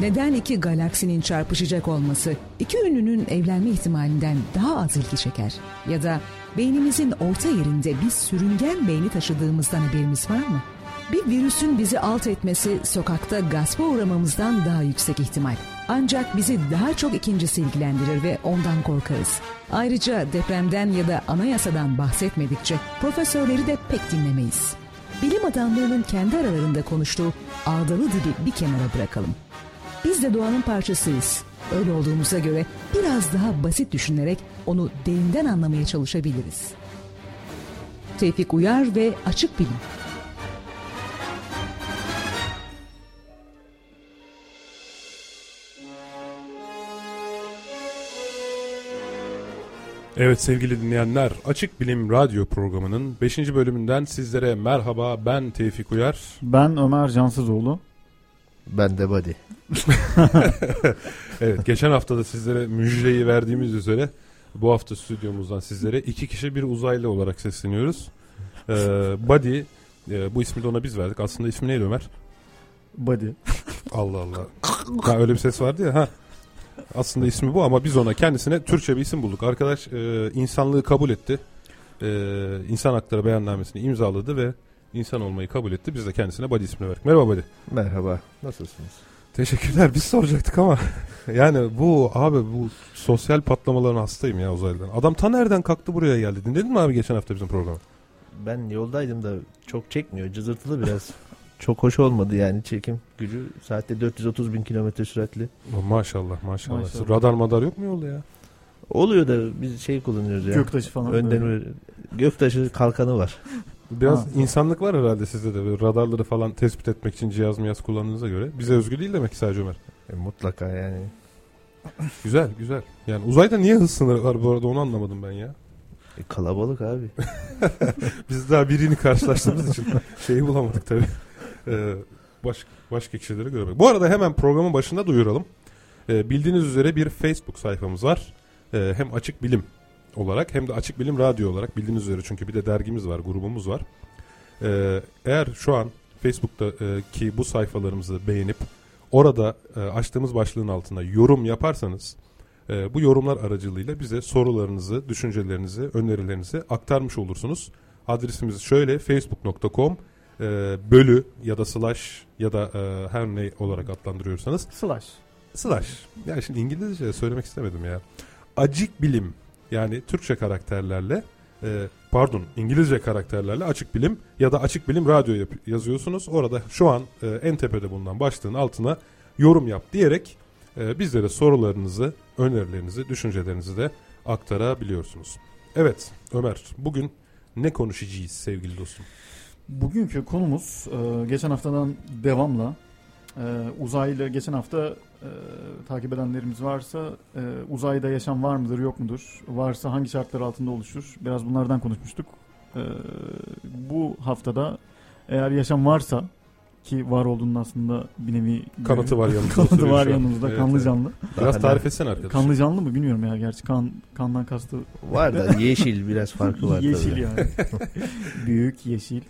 Neden iki galaksinin çarpışacak olması iki ünlünün evlenme ihtimalinden daha az ilgi çeker? Ya da beynimizin orta yerinde bir sürüngen beyni taşıdığımızdan haberimiz var mı? Bir virüsün bizi alt etmesi sokakta gaspa uğramamızdan daha yüksek ihtimal. Ancak bizi daha çok ikincisi ilgilendirir ve ondan korkarız. Ayrıca depremden ya da anayasadan bahsetmedikçe profesörleri de pek dinlemeyiz. Bilim adamlarının kendi aralarında konuştuğu ağdalı dili bir kenara bırakalım. Biz de doğanın parçasıyız. Öyle olduğumuza göre biraz daha basit düşünerek onu derinden anlamaya çalışabiliriz. Tevfik Uyar ve Açık Bilim Evet sevgili dinleyenler Açık Bilim Radyo programının 5. bölümünden sizlere merhaba ben Tevfik Uyar. Ben Ömer Cansızoğlu. Ben de Badi. evet geçen hafta da sizlere müjdeyi verdiğimiz üzere bu hafta stüdyomuzdan sizlere iki kişi bir uzaylı olarak sesleniyoruz. Ee, Buddy e, bu ismi de ona biz verdik. Aslında ismi neydi Ömer? Buddy. Allah Allah. Ha, öyle bir ses vardı ya. Ha. Aslında ismi bu ama biz ona kendisine Türkçe bir isim bulduk. Arkadaş e, insanlığı kabul etti. E, insan hakları beyannamesini imzaladı ve insan olmayı kabul etti. Biz de kendisine Buddy ismini verdik. Merhaba Buddy. Merhaba. Nasılsınız? Teşekkürler. Biz soracaktık ama yani bu abi bu sosyal patlamaların hastayım ya uzaylıdan. Adam ta nereden kalktı buraya geldi. Dinledin mi abi geçen hafta bizim programı? Ben yoldaydım da çok çekmiyor. Cızırtılı biraz. çok hoş olmadı yani çekim gücü. Saatte 430 bin kilometre süratli. Maşallah maşallah. Maşallah. Radar madar yok mu yolda ya? Oluyor da biz şey kullanıyoruz ya. Göktaşı falan. Önden böyle. öyle. Göktaşı kalkanı var. Biraz Ha. insanlık var herhalde sizde de. Böyle radarları falan tespit etmek için cihaz miyaz kullandığınıza göre. Bize özgü değil demek ki sadece Ömer. E, mutlaka yani. Güzel güzel. Yani uzayda niye hız sınırı var bu arada onu anlamadım ben ya. E, kalabalık abi. Biz daha birini karşılaştığımız için şeyi bulamadık tabii. Ee, baş, başka kişileri göremedik. Bu arada hemen programın başında duyuralım. Ee, bildiğiniz üzere bir Facebook sayfamız var. Ee, hem Açık Bilim olarak hem de Açık Bilim Radyo olarak bildiğiniz üzere çünkü bir de dergimiz var, grubumuz var. Ee, eğer şu an Facebook'taki bu sayfalarımızı beğenip orada e, açtığımız başlığın altına yorum yaparsanız e, bu yorumlar aracılığıyla bize sorularınızı, düşüncelerinizi, önerilerinizi aktarmış olursunuz. Adresimiz şöyle facebook.com e, bölü ya da slash ya da e, her ne olarak adlandırıyorsanız Slash. slash. Yani şimdi İngilizce söylemek istemedim ya. Acık bilim yani Türkçe karakterlerle e, pardon İngilizce karakterlerle açık bilim ya da açık bilim radyo yap- yazıyorsunuz. Orada şu an e, en tepede bulunan başlığın altına yorum yap diyerek e, bizlere sorularınızı, önerilerinizi, düşüncelerinizi de aktarabiliyorsunuz. Evet Ömer bugün ne konuşacağız sevgili dostum? Bugünkü konumuz e, geçen haftadan devamla e, uzaylı geçen hafta e, takip edenlerimiz varsa e, uzayda yaşam var mıdır yok mudur? Varsa hangi şartlar altında oluşur? Biraz bunlardan konuşmuştuk. E, bu haftada eğer yaşam varsa ki var olduğunun aslında bir nevi Kanıtı var yanımızda. kanıtı var yanımızda Evet, kanlı evet. canlı. Biraz tarif etsene arkadaşım. Kanlı canlı mı bilmiyorum ya gerçi kan kandan kastı Var da yeşil biraz farkı var yeşil tabii. yani. Büyük yeşil.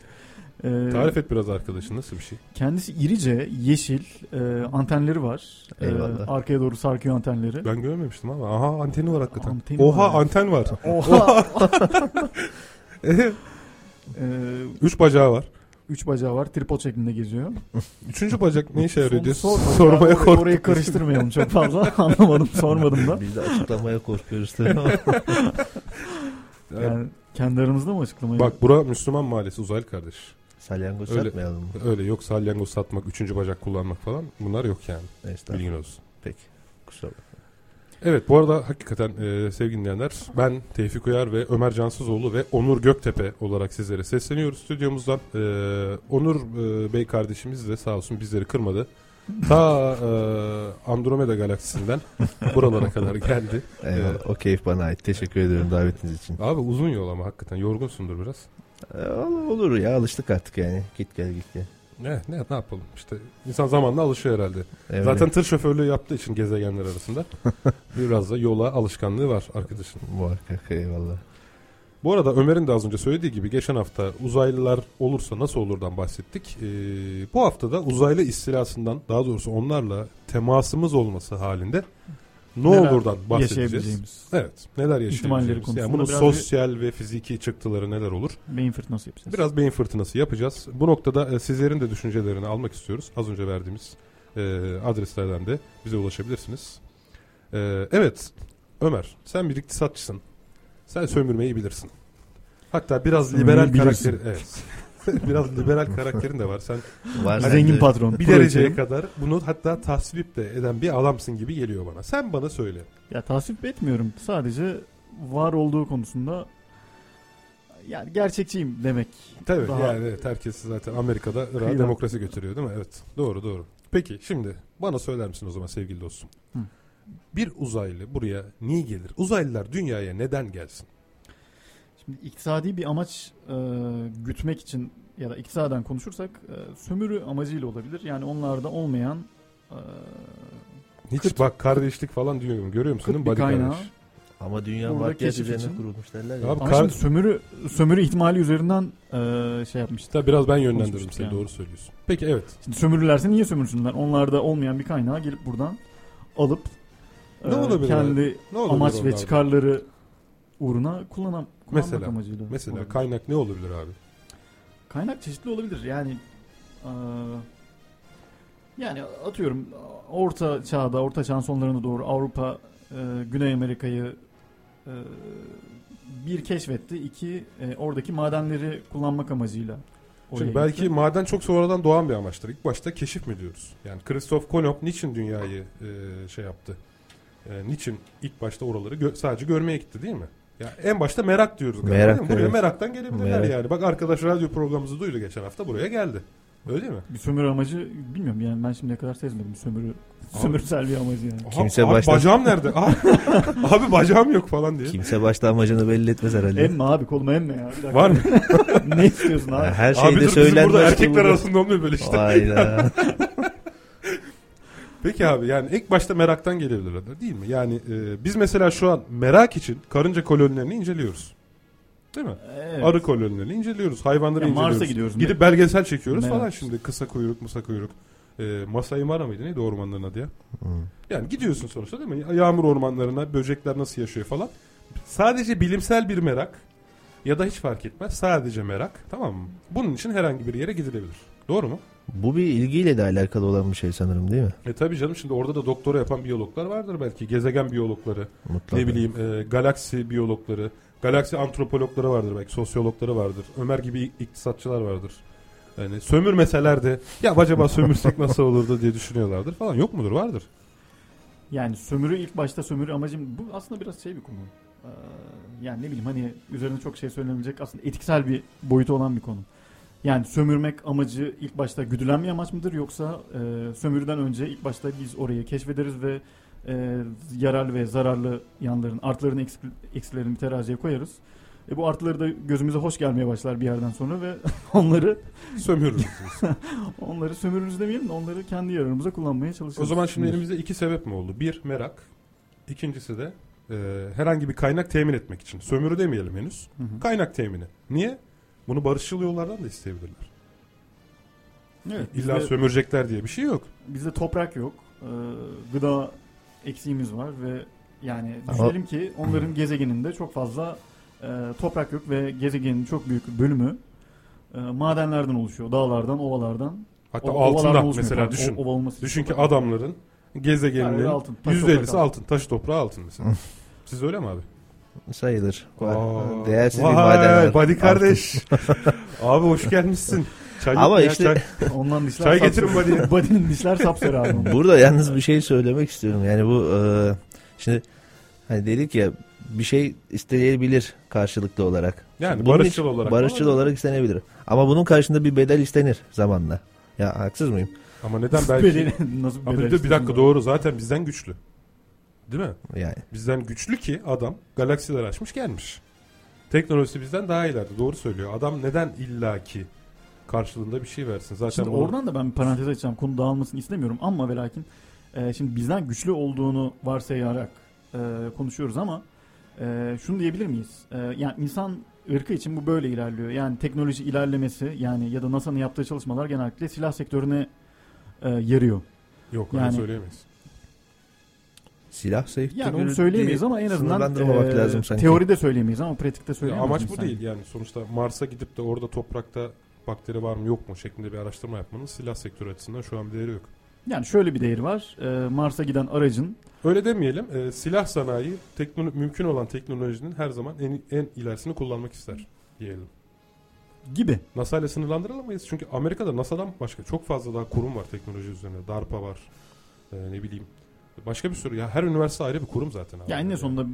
Ee, Tarif et biraz arkadaşın nasıl bir şey? Kendisi irice, yeşil, e, antenleri var. E, Eyvallah. arkaya doğru sarkıyor antenleri. Ben görmemiştim ama aha anteni var hakikaten. Anteni Oha var. anten var. Oha! e, Üç bacağı var. üç bacağı var, tripod şeklinde geziyor. Üçüncü bacak ne işe yarıyor diye Sor- sorma. sormaya Or- korktum. Orayı karıştırmayalım çok fazla. Anlamadım, sormadım da. Biz de açıklamaya korkuyoruz tabii. Yani kendi aramızda mı açıklamayı? Bak bura Müslüman mahallesi uzaylı kardeş. Salyangoz Öyle. satmayalım mı? Öyle yok salyangoz satmak, üçüncü bacak kullanmak falan bunlar yok yani. Bilgin olsun. Peki. Kusura bakma. Evet bu arada hakikaten e, sevgili dinleyenler ben Tevfik Uyar ve Ömer Cansızoğlu ve Onur Göktepe olarak sizlere sesleniyoruz stüdyomuzdan. E, Onur e, Bey kardeşimiz de sağ olsun bizleri kırmadı. Ta e, Andromeda galaksisinden buralara kadar geldi. Eyvallah. O keyif bana ait. Teşekkür ederim davetiniz için. Abi uzun yol ama hakikaten yorgunsundur biraz. Ee, olur, ya alıştık artık yani. Git gel git gel. Ne, ne, ne yapalım işte insan zamanla alışıyor herhalde. Evet. Zaten tır şoförlüğü yaptığı için gezegenler arasında biraz da yola alışkanlığı var arkadaşın. Muhakkak eyvallah. Bu arada Ömer'in de az önce söylediği gibi geçen hafta uzaylılar olursa nasıl olurdan bahsettik. Ee, bu hafta da uzaylı istilasından daha doğrusu onlarla temasımız olması halinde ne Neler olurdan bahsedeceğiz. Evet neler yaşayabileceğimiz. Yani bunun sosyal ve fiziki çıktıları neler olur. Beyin fırtınası yapacağız. Biraz beyin fırtınası yapacağız. Bu noktada e, sizlerin de düşüncelerini almak istiyoruz. Az önce verdiğimiz e, adreslerden de bize ulaşabilirsiniz. E, evet Ömer sen bir iktisatçısın. Sen sömürmeyi bilirsin. Hatta biraz liberal bilirsin. karakteri evet. biraz liberal karakterin de var. Sen Var Zengin sende. patron. bir dereceye kadar bunu hatta tasvip de eden bir adamsın gibi geliyor bana. Sen bana söyle. Ya tasvip etmiyorum. Sadece var olduğu konusunda yani gerçekçiyim demek. Tabii Daha- yani evet, herkes zaten Amerika'da Kıyıdan- demokrasi götürüyor değil mi? Evet. Doğru doğru. Peki şimdi bana söyler misin o zaman sevgili dostum? Hı. Bir uzaylı buraya niye gelir? Uzaylılar dünyaya neden gelsin? Şimdi iktisadi bir amaç e, gütmek için ya da iktisaden konuşursak e, sömürü amacıyla olabilir. Yani onlarda olmayan e, Hiç Kıt- bak kardeşlik falan diyorum. Görüyor musun? kıt bir kaynağı. Ama dünya Burada maddiyat keşif üzerine için- kurulmuş derler ya. Abi Ama kar- şimdi sömürü sömürü ihtimali üzerinden e, şey yapmıştı. Tabii biraz ben yönlendiririm seni yani. doğru söylüyorsun. Peki evet. Şimdi sömürürlerse niye sömürsünler? Onlarda olmayan bir kaynağı gelip buradan alıp Ne e, olabilir kendi Ne olabilir amaç ve çıkarları uğruna kullanan kullanmak Mesela- amacıyla. Mesela olabilir. kaynak ne olabilir abi? Kaynak çeşitli olabilir. Yani eee, yani atıyorum orta çağda, orta çağın sonlarına doğru Avrupa eee, Güney Amerika'yı eee, bir keşfetti, iki eee, oradaki madenleri kullanmak amacıyla. oraya Şimdi gitti. belki maden çok sonradan doğan bir amaçtır. İlk başta keşif mi diyoruz? Yani Christoph Kolomb niçin dünyayı e, şey yaptı? E, niçin ilk başta oraları gö- sadece görmeye gitti değil mi? Ya en başta merak diyoruz galiba. Merak, değil mi? Buraya evet. meraktan gelebilirler Merak. yani. Bak arkadaş radyo programımızı duydu geçen hafta buraya geldi. Öyle değil mi? bir sömürü amacı bilmiyorum yani ben şimdiye kadar sezmedim bir sömürü sömürsel bir amacı yani. Aha, Kimse abi baştan- bacağım nerede? Abi, abi bacağım yok falan diye. Kimse başta amacını belli etmez herhalde. Emme abi koluma emme ya. Bir dakika. Var mı? ne istiyorsun abi? Her abi şeyde dur bizim söylenmez. burada erkekler burada. arasında olmuyor böyle işte. Hayda. Peki abi yani ilk başta meraktan gelebilirler değil mi? Yani e, biz mesela şu an merak için karınca kolonilerini inceliyoruz. Değil mi? Evet. Arı kolonilerini inceliyoruz. Hayvanları Ya inceliyoruz. Mars'a gidiyoruz. Gidip belgesel çekiyoruz Merak. falan şimdi. Kısa kuyruk, musa kuyruk. E, Masai Mara mıydı neydi ormanların adı ya? Hmm. Yani gidiyorsun sonuçta değil mi? Yağmur ormanlarına böcekler nasıl yaşıyor falan. Sadece bilimsel bir merak ya da hiç fark etmez. Sadece merak tamam mı? Bunun için herhangi bir yere gidilebilir. Doğru mu? Bu bir ilgiyle de alakalı olan bir şey sanırım değil mi? E tabii canım şimdi orada da doktora yapan biyologlar vardır belki. Gezegen biyologları, Mutlaka. ne bileyim e, galaksi biyologları, galaksi antropologları vardır belki, sosyologları vardır. Ömer gibi iktisatçılar vardır. Yani sömürmeseler de ya acaba sömürsek nasıl olurdu diye düşünüyorlardır falan. Yok mudur? Vardır. Yani sömürü ilk başta sömürü amacım bu aslında biraz şey bir konu. Ee, yani ne bileyim hani üzerine çok şey söylenebilecek aslında etiksel bir boyutu olan bir konu. Yani sömürmek amacı ilk başta güdülen bir amaç mıdır yoksa e, sömürüden önce ilk başta biz orayı keşfederiz ve e, yararlı ve zararlı yanların, artılarını eksik- eksilerini teraziye koyarız. E, bu artıları da gözümüze hoş gelmeye başlar bir yerden sonra ve onları Sömürürüz. onları sömürürüz demeyelim de onları kendi yararımıza kullanmaya çalışırız. o zaman şimdi elimizde iki sebep mi oldu? Bir merak. İkincisi de e, herhangi bir kaynak temin etmek için. Sömürü demeyelim henüz. Hı hı. Kaynak temini. Niye? Bunu barışçıl yollardan da isteyebilirler. Evet, İlla bizde- sömürecekler diye bir şey yok. Bizde toprak yok. Ee, gıda eksiğimiz var ve yani Ama- düşünelim ki onların gezegeninde çok fazla e, toprak yok ve gezegenin çok büyük bölümü e, madenlerden oluşuyor. Dağlardan, ovalardan. Hatta O- oluşmuyor, mesela düşün. O- ova olması için Düşün ki adamların gezegeninin Yani altın, taş %50'si toprak altın. Taş toprağı altın mesela. Siz öyle mi abi? Sayılır. Aa, Değersiz bir vay, maden. var. Body kardeş. abi hoş gelmişsin. Çay Ama ya, işte- çay. Ondan dişler Çay getirin body'ye. Body'nin dişler sapsarı abi. Burada yalnız bir şey söylemek istiyorum. Yani bu e, şimdi hani dedik ya bir şey isteyebilir karşılıklı olarak. Yani Bunun barışçıl için- olarak. Barışçıl olarak istenebilir. Ama bunun karşında bir bedel istenir zamanla. Ya haksız mıyım? Ama neden belki? Bedeli- nasıl bir Abi bedel bir, de bir dakika doğru zaten bizden güçlü. Değil mi? Yani Bizden güçlü ki adam galaksiler açmış gelmiş. Teknolojisi bizden daha ileride. Doğru söylüyor. Adam neden illaki karşılığında bir şey versin? Zaten Şimdi bunu- oradan da ben bir parantez açacağım. Konu dağılmasını istemiyorum ama ve lakin e, şimdi bizden güçlü olduğunu varsayarak e, konuşuyoruz ama e, şunu diyebilir miyiz? E, yani insan ırkı için bu böyle ilerliyor. Yani teknoloji ilerlemesi yani ya da NASA'nın yaptığı çalışmalar genellikle silah sektörüne e, yarıyor. Yok öyle Yani- söyleyemeyiz. Silah sektörü Yani onu söyleyemeyiz ama en azından sınırlandırmamak e, lazım sanki. teoride söyleyemeyiz ama pratikte söyleyemeyiz. amaç bu insan. değil yani sonuçta Mars'a gidip de orada toprakta bakteri var mı yok mu şeklinde bir araştırma yapmanın silah sektörü açısından şu an bir değeri yok. Yani şöyle bir değeri var. E, Mars'a giden aracın Öyle demeyelim. e, silah sanayi teknolo- mümkün olan teknolojinin her zaman en, en ilerisini kullanmak ister diyelim. gibi. NASA ile sınırlandıramayız. Çünkü Amerika'da NASA'dan başka çok fazla daha kurum var teknoloji üzerine. DARPA var. e, ne bileyim. Başka bir sürü. Ya her üniversite ayrı bir kurum zaten. abi. Yani en sonunda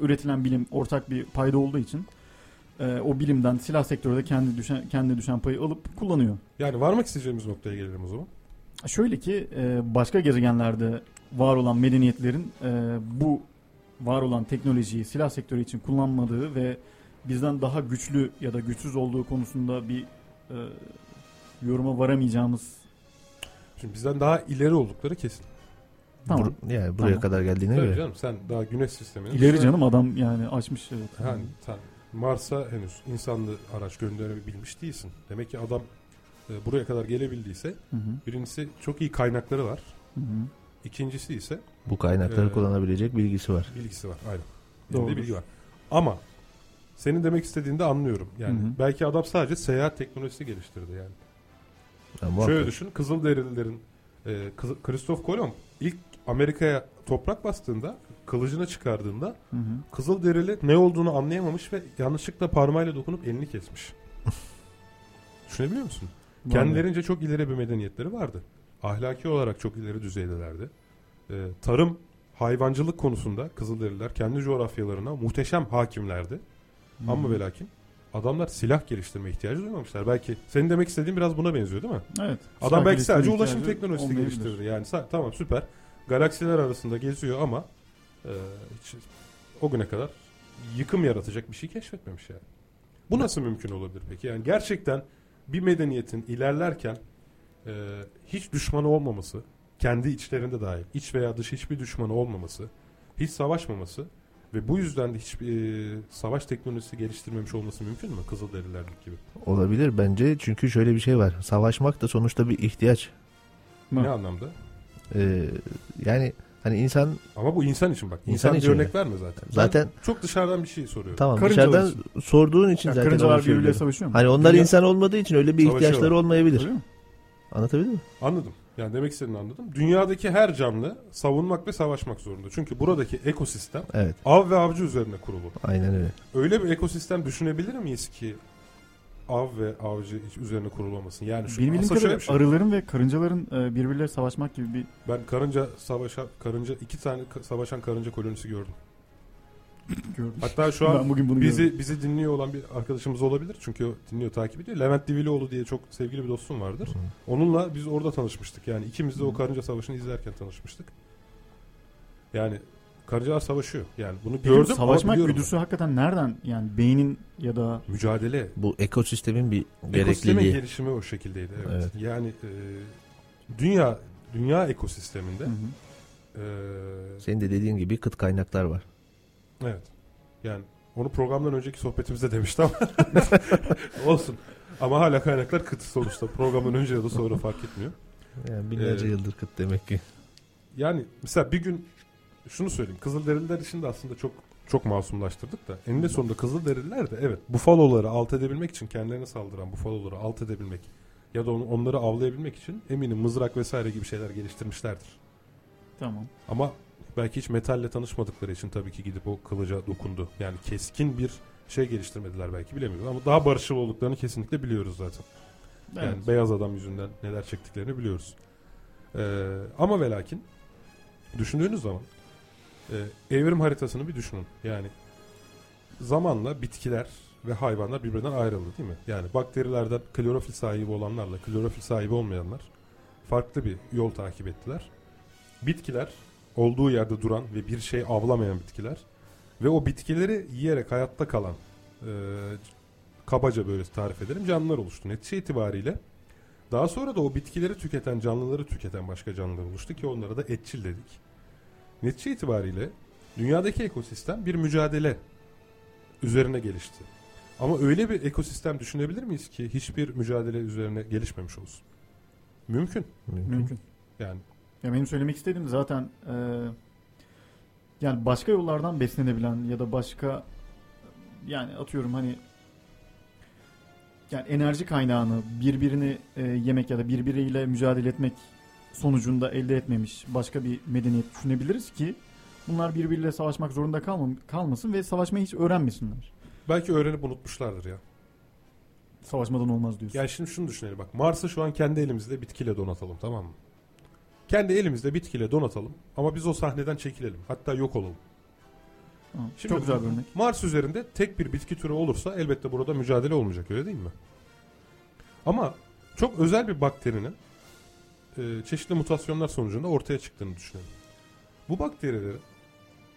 üretilen bilim ortak bir payda olduğu için e, o bilimden silah sektörü de kendi düşen kendi düşen payı alıp kullanıyor. Yani varmak isteyeceğimiz noktaya gelelim o zaman. Şöyle ki e, başka gezegenlerde var olan medeniyetlerin e, bu var olan teknolojiyi silah sektörü için kullanmadığı ve bizden daha güçlü ya da güçsüz olduğu konusunda bir e, yoruma varamayacağımız Şimdi bizden daha ileri oldukları kesin. Tamam. Bur- yani buraya Tamam. kadar geldiğine Tabii göre. canım sen daha güneş sisteminin ileri canım adam yani açmış evet. Yani sen Mars'a henüz insanlı araç gönderebilmiş değilsin. Demek ki adam e, buraya kadar gelebildiyse Hı hı, birincisi çok iyi kaynakları var. hı hı. İkincisi ise Bu kaynakları Ee, kullanabilecek bilgisi var. bilgisi var. Aynen. Elinde bilgi var. Ama senin demek istediğini de anlıyorum. Yani Hı hı. belki adam sadece seyahat teknolojisi geliştirdi yani. Yani muhakkak. Şöyle düşün. Kızılderililerin e, Kız- Christoph Kolomb ilk Amerika'ya toprak bastığında kılıcını çıkardığında Hı hı. Kızılderili ne olduğunu anlayamamış ve yanlışlıkla parmağıyla dokunup elini kesmiş. Düşünebiliyor musun? Var Kendilerince çok ileri bir medeniyetleri vardı. Ahlaki olarak çok ileri düzeydelerdi. Ee, tarım, hayvancılık konusunda Kızılderililer kendi coğrafyalarına muhteşem hakimlerdi. Hı Ama ve lakin adamlar silah geliştirme ihtiyacı duymamışlar. Belki senin demek istediğin biraz buna benziyor değil mi? Evet. Adam belki sadece ulaşım teknolojisi geliştirdi. Yani tamam süper. Galaksiler arasında geziyor ama e, hiç o güne kadar yıkım yaratacak bir şey keşfetmemiş yani. Bu nasıl mümkün olabilir peki? Yani gerçekten bir medeniyetin ilerlerken e, hiç düşmanı olmaması, kendi içlerinde dahil, iç veya dış hiçbir düşmanı olmaması, hiç savaşmaması ve bu yüzden de hiçbir e, savaş teknolojisi geliştirmemiş olması mümkün mü? Kızılderililerlik gibi. Olabilir bence çünkü şöyle bir şey var. Savaşmak da sonuçta bir ihtiyaç. Ne anlamda? Ee, yani hani insan Ama bu insan için bak. İnsan İnsan, için örnek verme zaten. Zaten- Ben çok dışarıdan bir şey soruyorum. tamam Karıncalar dışarıdan sorduğun için Ya zaten karıncalar birbiriyle savaşıyor mu? Hani onlar Dünya- insan olmadığı için öyle bir Savaşıyorlar. ihtiyaçları olmayabilir. Öyle mi? Anlatabildim mi? Anladım. Yani demek istediğini anladım. Dünyadaki her canlı savunmak ve savaşmak zorunda. Çünkü buradaki ekosistem Evet. av ve avcı üzerine kurulu. Aynen öyle. Öyle bir ekosistem düşünebilir miyiz ki av ve avcı hiç üzerine kurulu olmasın? Yani şu Benim bildiğim kadarıyla bir şey. arıların ve karıncaların e, birbirleriyle savaşmak gibi bir Ben karınca savaşan karınca iki tane ka- savaşan karınca kolonisi gördüm. gördüm. Hatta şu an ben bugün bunu gördüm. Bizi bizi dinliyor olan bir arkadaşımız olabilir. Çünkü o dinliyor, takip ediyor. Levent Divilioğlu diye çok sevgili bir dostum vardır. Onunla biz orada tanışmıştık. Yani ikimiz de o Hı. karınca savaşını izlerken tanışmıştık. Yani karıncalar savaşıyor. Yani bunu Peki gördüm ama savaşmak biliyorum güdüsü hakikaten nereden yani beynin ya da ben. mücadele. Bu ekosistemin bir Ekosistemin gerekliliği. gelişimi o şekildeydi. Evet. Evet. Yani e, dünya dünya ekosisteminde Hı hı. e, Senin de dediğin gibi kıt kaynaklar var. evet. Yani onu programdan önceki sohbetimizde demişti ama olsun. Ama hala kaynaklar kıt sonuçta. Programdan önce ya da sonra fark etmiyor. Yani binlerce Ee, yıldır kıt demek ki. Yani mesela bir gün şunu söyleyeyim. Kızılderililer için de aslında çok çok masumlaştırdık da eninde sonunda Kızılderililer de evet bufaloları alt edebilmek için kendilerine saldıran bufaloları alt edebilmek ya da onu, onları avlayabilmek için eminim mızrak vesaire gibi şeyler geliştirmişlerdir. Tamam. Ama belki hiç metalle tanışmadıkları için tabii ki gidip o kılıca dokundu. Yani keskin bir şey geliştirmediler belki bilemiyoruz ama daha barışçıl olduklarını kesinlikle biliyoruz zaten. Yani Evet. beyaz adam yüzünden neler çektiklerini biliyoruz. Ee, ama ve lakin düşündüğünüz zaman e, evrim haritasını bir düşünün. Yani zamanla bitkiler ve hayvanlar birbirinden ayrıldı değil mi? Yani bakterilerden klorofil sahibi olanlarla klorofil sahibi olmayanlar farklı bir yol takip ettiler. Bitkiler olduğu yerde duran ve bir şey avlamayan bitkiler ve o bitkileri yiyerek hayatta kalan e, kabaca böyle tarif edelim canlılar oluştu. Netice itibariyle daha sonra da o bitkileri tüketen canlıları tüketen başka canlılar oluştu ki onlara da etçil dedik. Netice itibariyle dünyadaki ekosistem bir mücadele üzerine gelişti. Ama öyle bir ekosistem düşünebilir miyiz ki hiçbir mücadele üzerine gelişmemiş olsun? Mümkün. Mümkün. Mümkün. Yani Ya benim söylemek istediğim zaten e, yani başka yollardan beslenebilen ya da başka yani atıyorum hani yani enerji kaynağını birbirini e, yemek ya da birbiriyle mücadele etmek sonucunda elde etmemiş başka bir medeniyet düşünebiliriz ki bunlar birbiriyle savaşmak zorunda kalmam, kalmasın ve savaşmayı hiç öğrenmesinler. belki öğrenip unutmuşlardır ya. Savaşmadan olmaz diyorsun. Yani şimdi şunu düşünelim bak. Mars'ı şu an kendi elimizde bitkiyle donatalım tamam mı? Kendi elimizde bitkiyle donatalım ama biz o sahneden çekilelim. Hatta yok olalım. Ha, Şimdi Çok güzel bir örnek. Mars üzerinde tek bir bitki türü olursa elbette burada mücadele olmayacak öyle değil mi? Ama çok özel bir bakterinin e, çeşitli mutasyonlar sonucunda ortaya çıktığını düşünelim. Bu bakterilerin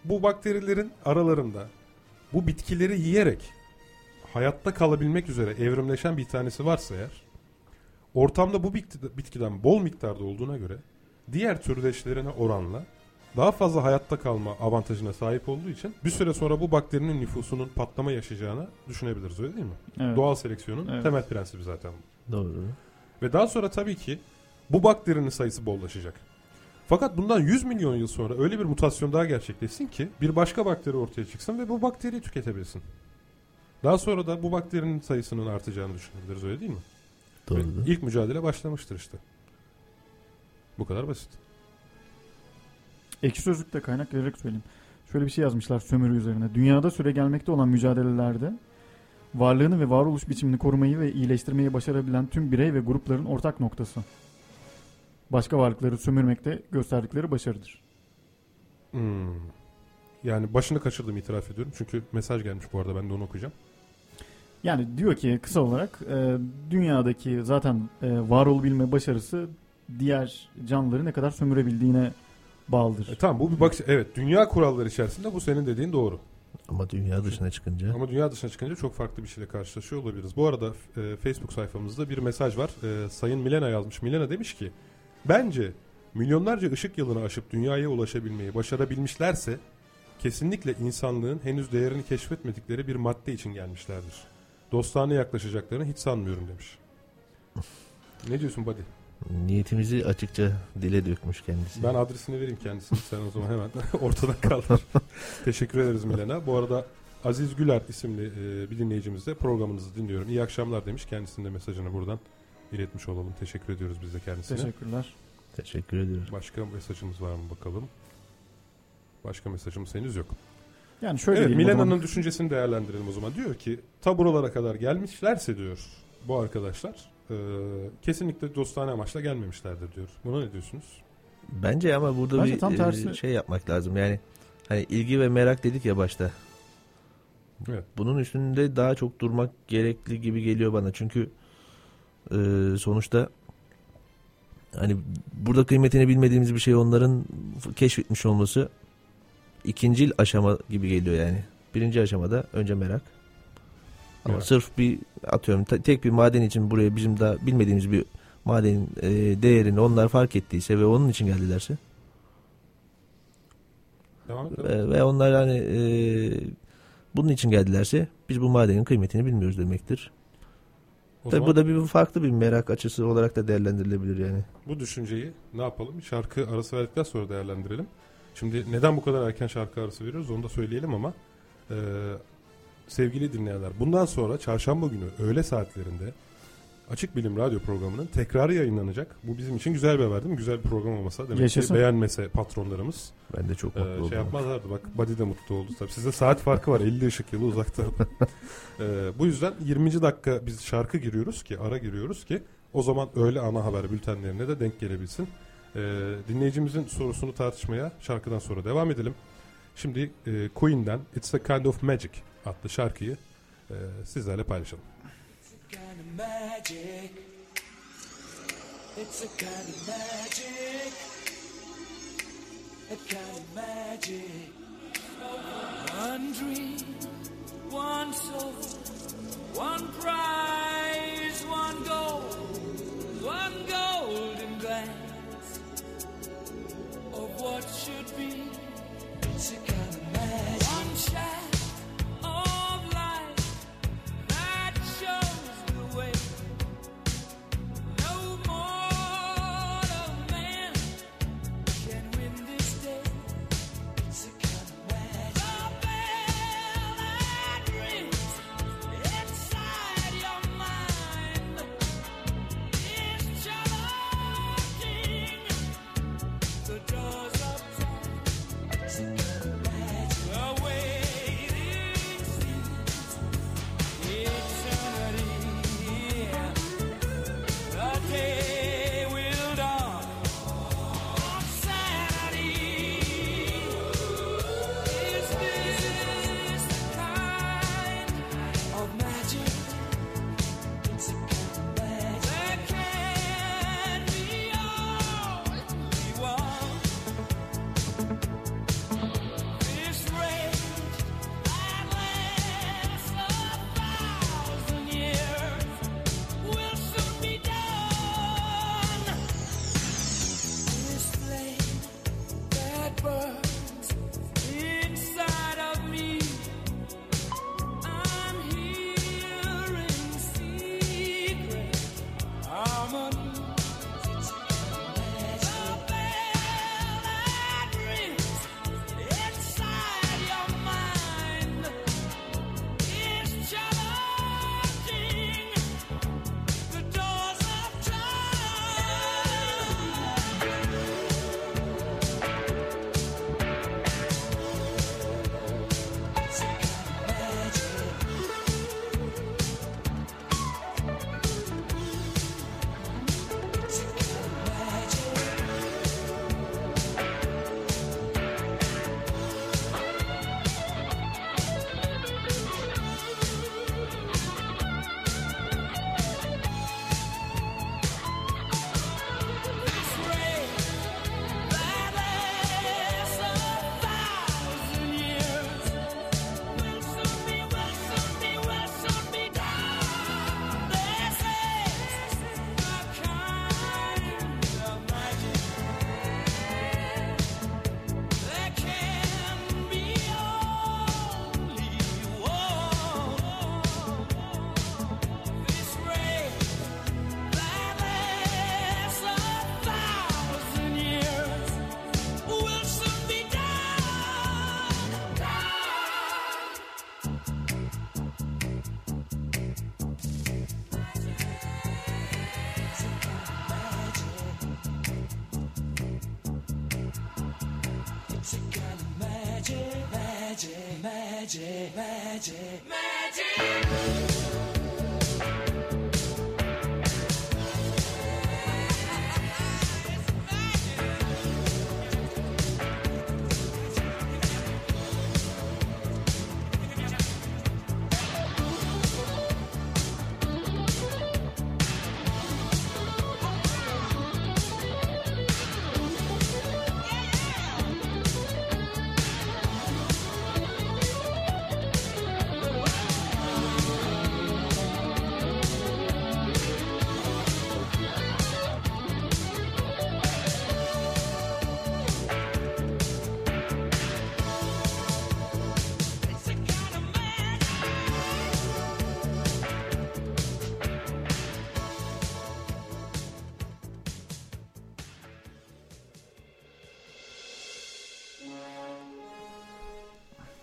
bu bakterilerin aralarında bu bitkileri yiyerek hayatta kalabilmek üzere evrimleşen bir tanesi varsa eğer ortamda bu bitki- bitkiden bol miktarda olduğuna göre diğer türdeşlerine oranla daha fazla hayatta kalma avantajına sahip olduğu için bir süre sonra bu bakterinin nüfusunun patlama yaşayacağını düşünebiliriz öyle değil mi? Evet. Doğal seleksiyonun Evet. temel prensibi zaten bu. Doğru. Ve daha sonra tabii ki bu bakterinin sayısı bollaşacak. Fakat bundan 100 milyon yıl sonra öyle bir mutasyon daha gerçekleşsin ki bir başka bakteri ortaya çıksın ve bu bakteriyi tüketebilsin. Daha sonra da bu bakterinin sayısının artacağını düşünebiliriz öyle değil mi? Ve Doğru. ilk mücadele başlamıştır işte. Bu kadar basit. Ekşi Sözlük'te kaynak vererek söyleyeyim. Şöyle bir şey yazmışlar sömürü üzerine. Dünyada süre gelmekte olan mücadelelerde varlığını ve varoluş biçimini korumayı ve iyileştirmeyi başarabilen tüm birey ve grupların ortak noktası. Başka varlıkları sömürmekte gösterdikleri başarıdır. Hmm. Yani başını kaçırdım itiraf ediyorum. Çünkü mesaj gelmiş bu arada ben de onu okuyacağım. Yani diyor ki kısa olarak e, dünyadaki zaten e, var olabilme başarısı diğer canlıları ne kadar sömürebildiğine bağlıdır. E, tamam bu bir bakış. Evet dünya kuralları içerisinde bu senin dediğin doğru. Ama dünya dışına çıkınca Ama dünya dışına çıkınca çok farklı bir şeyle karşılaşıyor olabiliriz. Bu arada e, Facebook sayfamızda bir mesaj var. E, Sayın Milena yazmış. Milena demiş ki bence milyonlarca ışık yılını aşıp dünyaya ulaşabilmeyi başarabilmişlerse kesinlikle insanlığın henüz değerini keşfetmedikleri bir madde için gelmişlerdir. Dostane yaklaşacaklarını hiç sanmıyorum demiş. Ne diyorsun buddy? niyetimizi açıkça dile dökmüş kendisi. Ben adresini vereyim kendisine. Sen o zaman hemen ortadan kaldır. Teşekkür ederiz Milena. Bu arada Aziz Güler isimli e, bir dinleyicimiz de programınızı dinliyorum. İyi akşamlar demiş. Kendisinin de mesajını buradan iletmiş olalım. Teşekkür ediyoruz biz de kendisine. Teşekkürler. Teşekkür ediyorum. Başka mesajımız var mı bakalım. Başka mesajımız henüz yok. Yani şöyle evet diyeyim o zaman. Milena'nın düşüncesini değerlendirelim o zaman. Diyor ki ta buralara kadar gelmişlerse diyor bu arkadaşlar e, kesinlikle dostane amaçla gelmemişlerdir diyor. Buna ne diyorsunuz? Bence ama burada Bence bir tam e, tersi. şey yapmak lazım. Yani hani ilgi ve merak dedik ya başta. Evet. Bunun üstünde daha çok durmak gerekli gibi geliyor bana. Çünkü e, sonuçta hani burada kıymetini bilmediğimiz bir şey onların keşfetmiş olması ikincil aşama gibi geliyor yani. Birinci aşamada önce merak. Ama Evet. sırf bir atıyorum te- tek bir maden için buraya bizim daha bilmediğimiz bir madenin e, değerini onlar fark ettiyse ve onun için geldilerse Devam ve, onlar hani e, bunun için geldilerse biz bu madenin kıymetini bilmiyoruz demektir. O Tabii bu da bir farklı bir merak açısı olarak da değerlendirilebilir yani. Bu düşünceyi ne yapalım? Şarkı arası verdikten sonra değerlendirelim. Şimdi neden bu kadar erken şarkı arası veriyoruz onu da söyleyelim ama e, sevgili dinleyenler bundan sonra çarşamba günü öğle saatlerinde Açık Bilim Radyo programının tekrarı yayınlanacak. Bu bizim için güzel bir haber değil mi? Güzel bir program olmasa demek Yaşasın. ki beğenmese patronlarımız Ben de çok e, mutlu oldum. şey yapmazlardı. Bak Buddy de mutlu oldu tabii. Sizde saat farkı var 50 ışık yılı uzakta. E, bu yüzden 20. dakika biz şarkı giriyoruz ki ara giriyoruz ki o zaman öğle ana haber bültenlerine de denk gelebilsin. Ee, dinleyicimizin sorusunu tartışmaya şarkıdan sonra devam edelim. Şimdi e, Queen'den It's a Kind of Magic adlı şarkıyı e, sizlerle paylaşalım. Magic. It's a kind of magic. A kind of magic. One dream, one soul, one prize,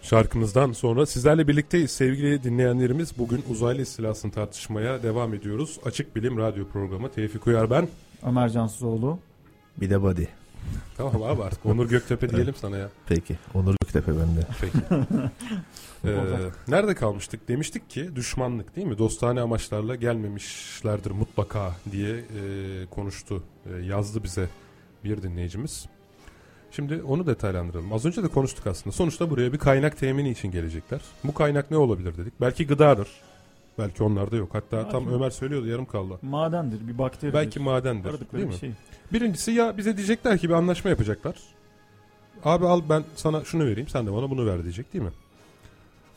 Şarkımızdan sonra sizlerle birlikteyiz sevgili dinleyenlerimiz. Bugün uzaylı istilasını tartışmaya devam ediyoruz. Açık Bilim Radyo Programı Tevfik Uyar ben. Ömer Cansızoğlu. Bir de body. Tamam abi artık Onur Göktepe diyelim sana ya. Peki. Onur Göktepe bende. Peki. Ee, nerede kalmıştık? Demiştik ki düşmanlık değil mi? Dostane amaçlarla gelmemişlerdir mutlaka diye e, konuştu. E, yazdı bize bir dinleyicimiz. Şimdi onu detaylandıralım. Az önce de konuştuk aslında. Sonuçta buraya bir kaynak temini için gelecekler. Bu kaynak ne olabilir dedik. Belki gıdadır. Belki onlarda yok. Hatta Belki tam mi? Ömer söylüyordu yarım kaldı. Madendir, bir bakteridir. Belki madendir. Aradıkları Değil bir mi? şey. Birincisi ya bize diyecekler ki bir anlaşma yapacaklar. Abi al ben sana şunu vereyim sen de bana bunu ver diyecek değil mi?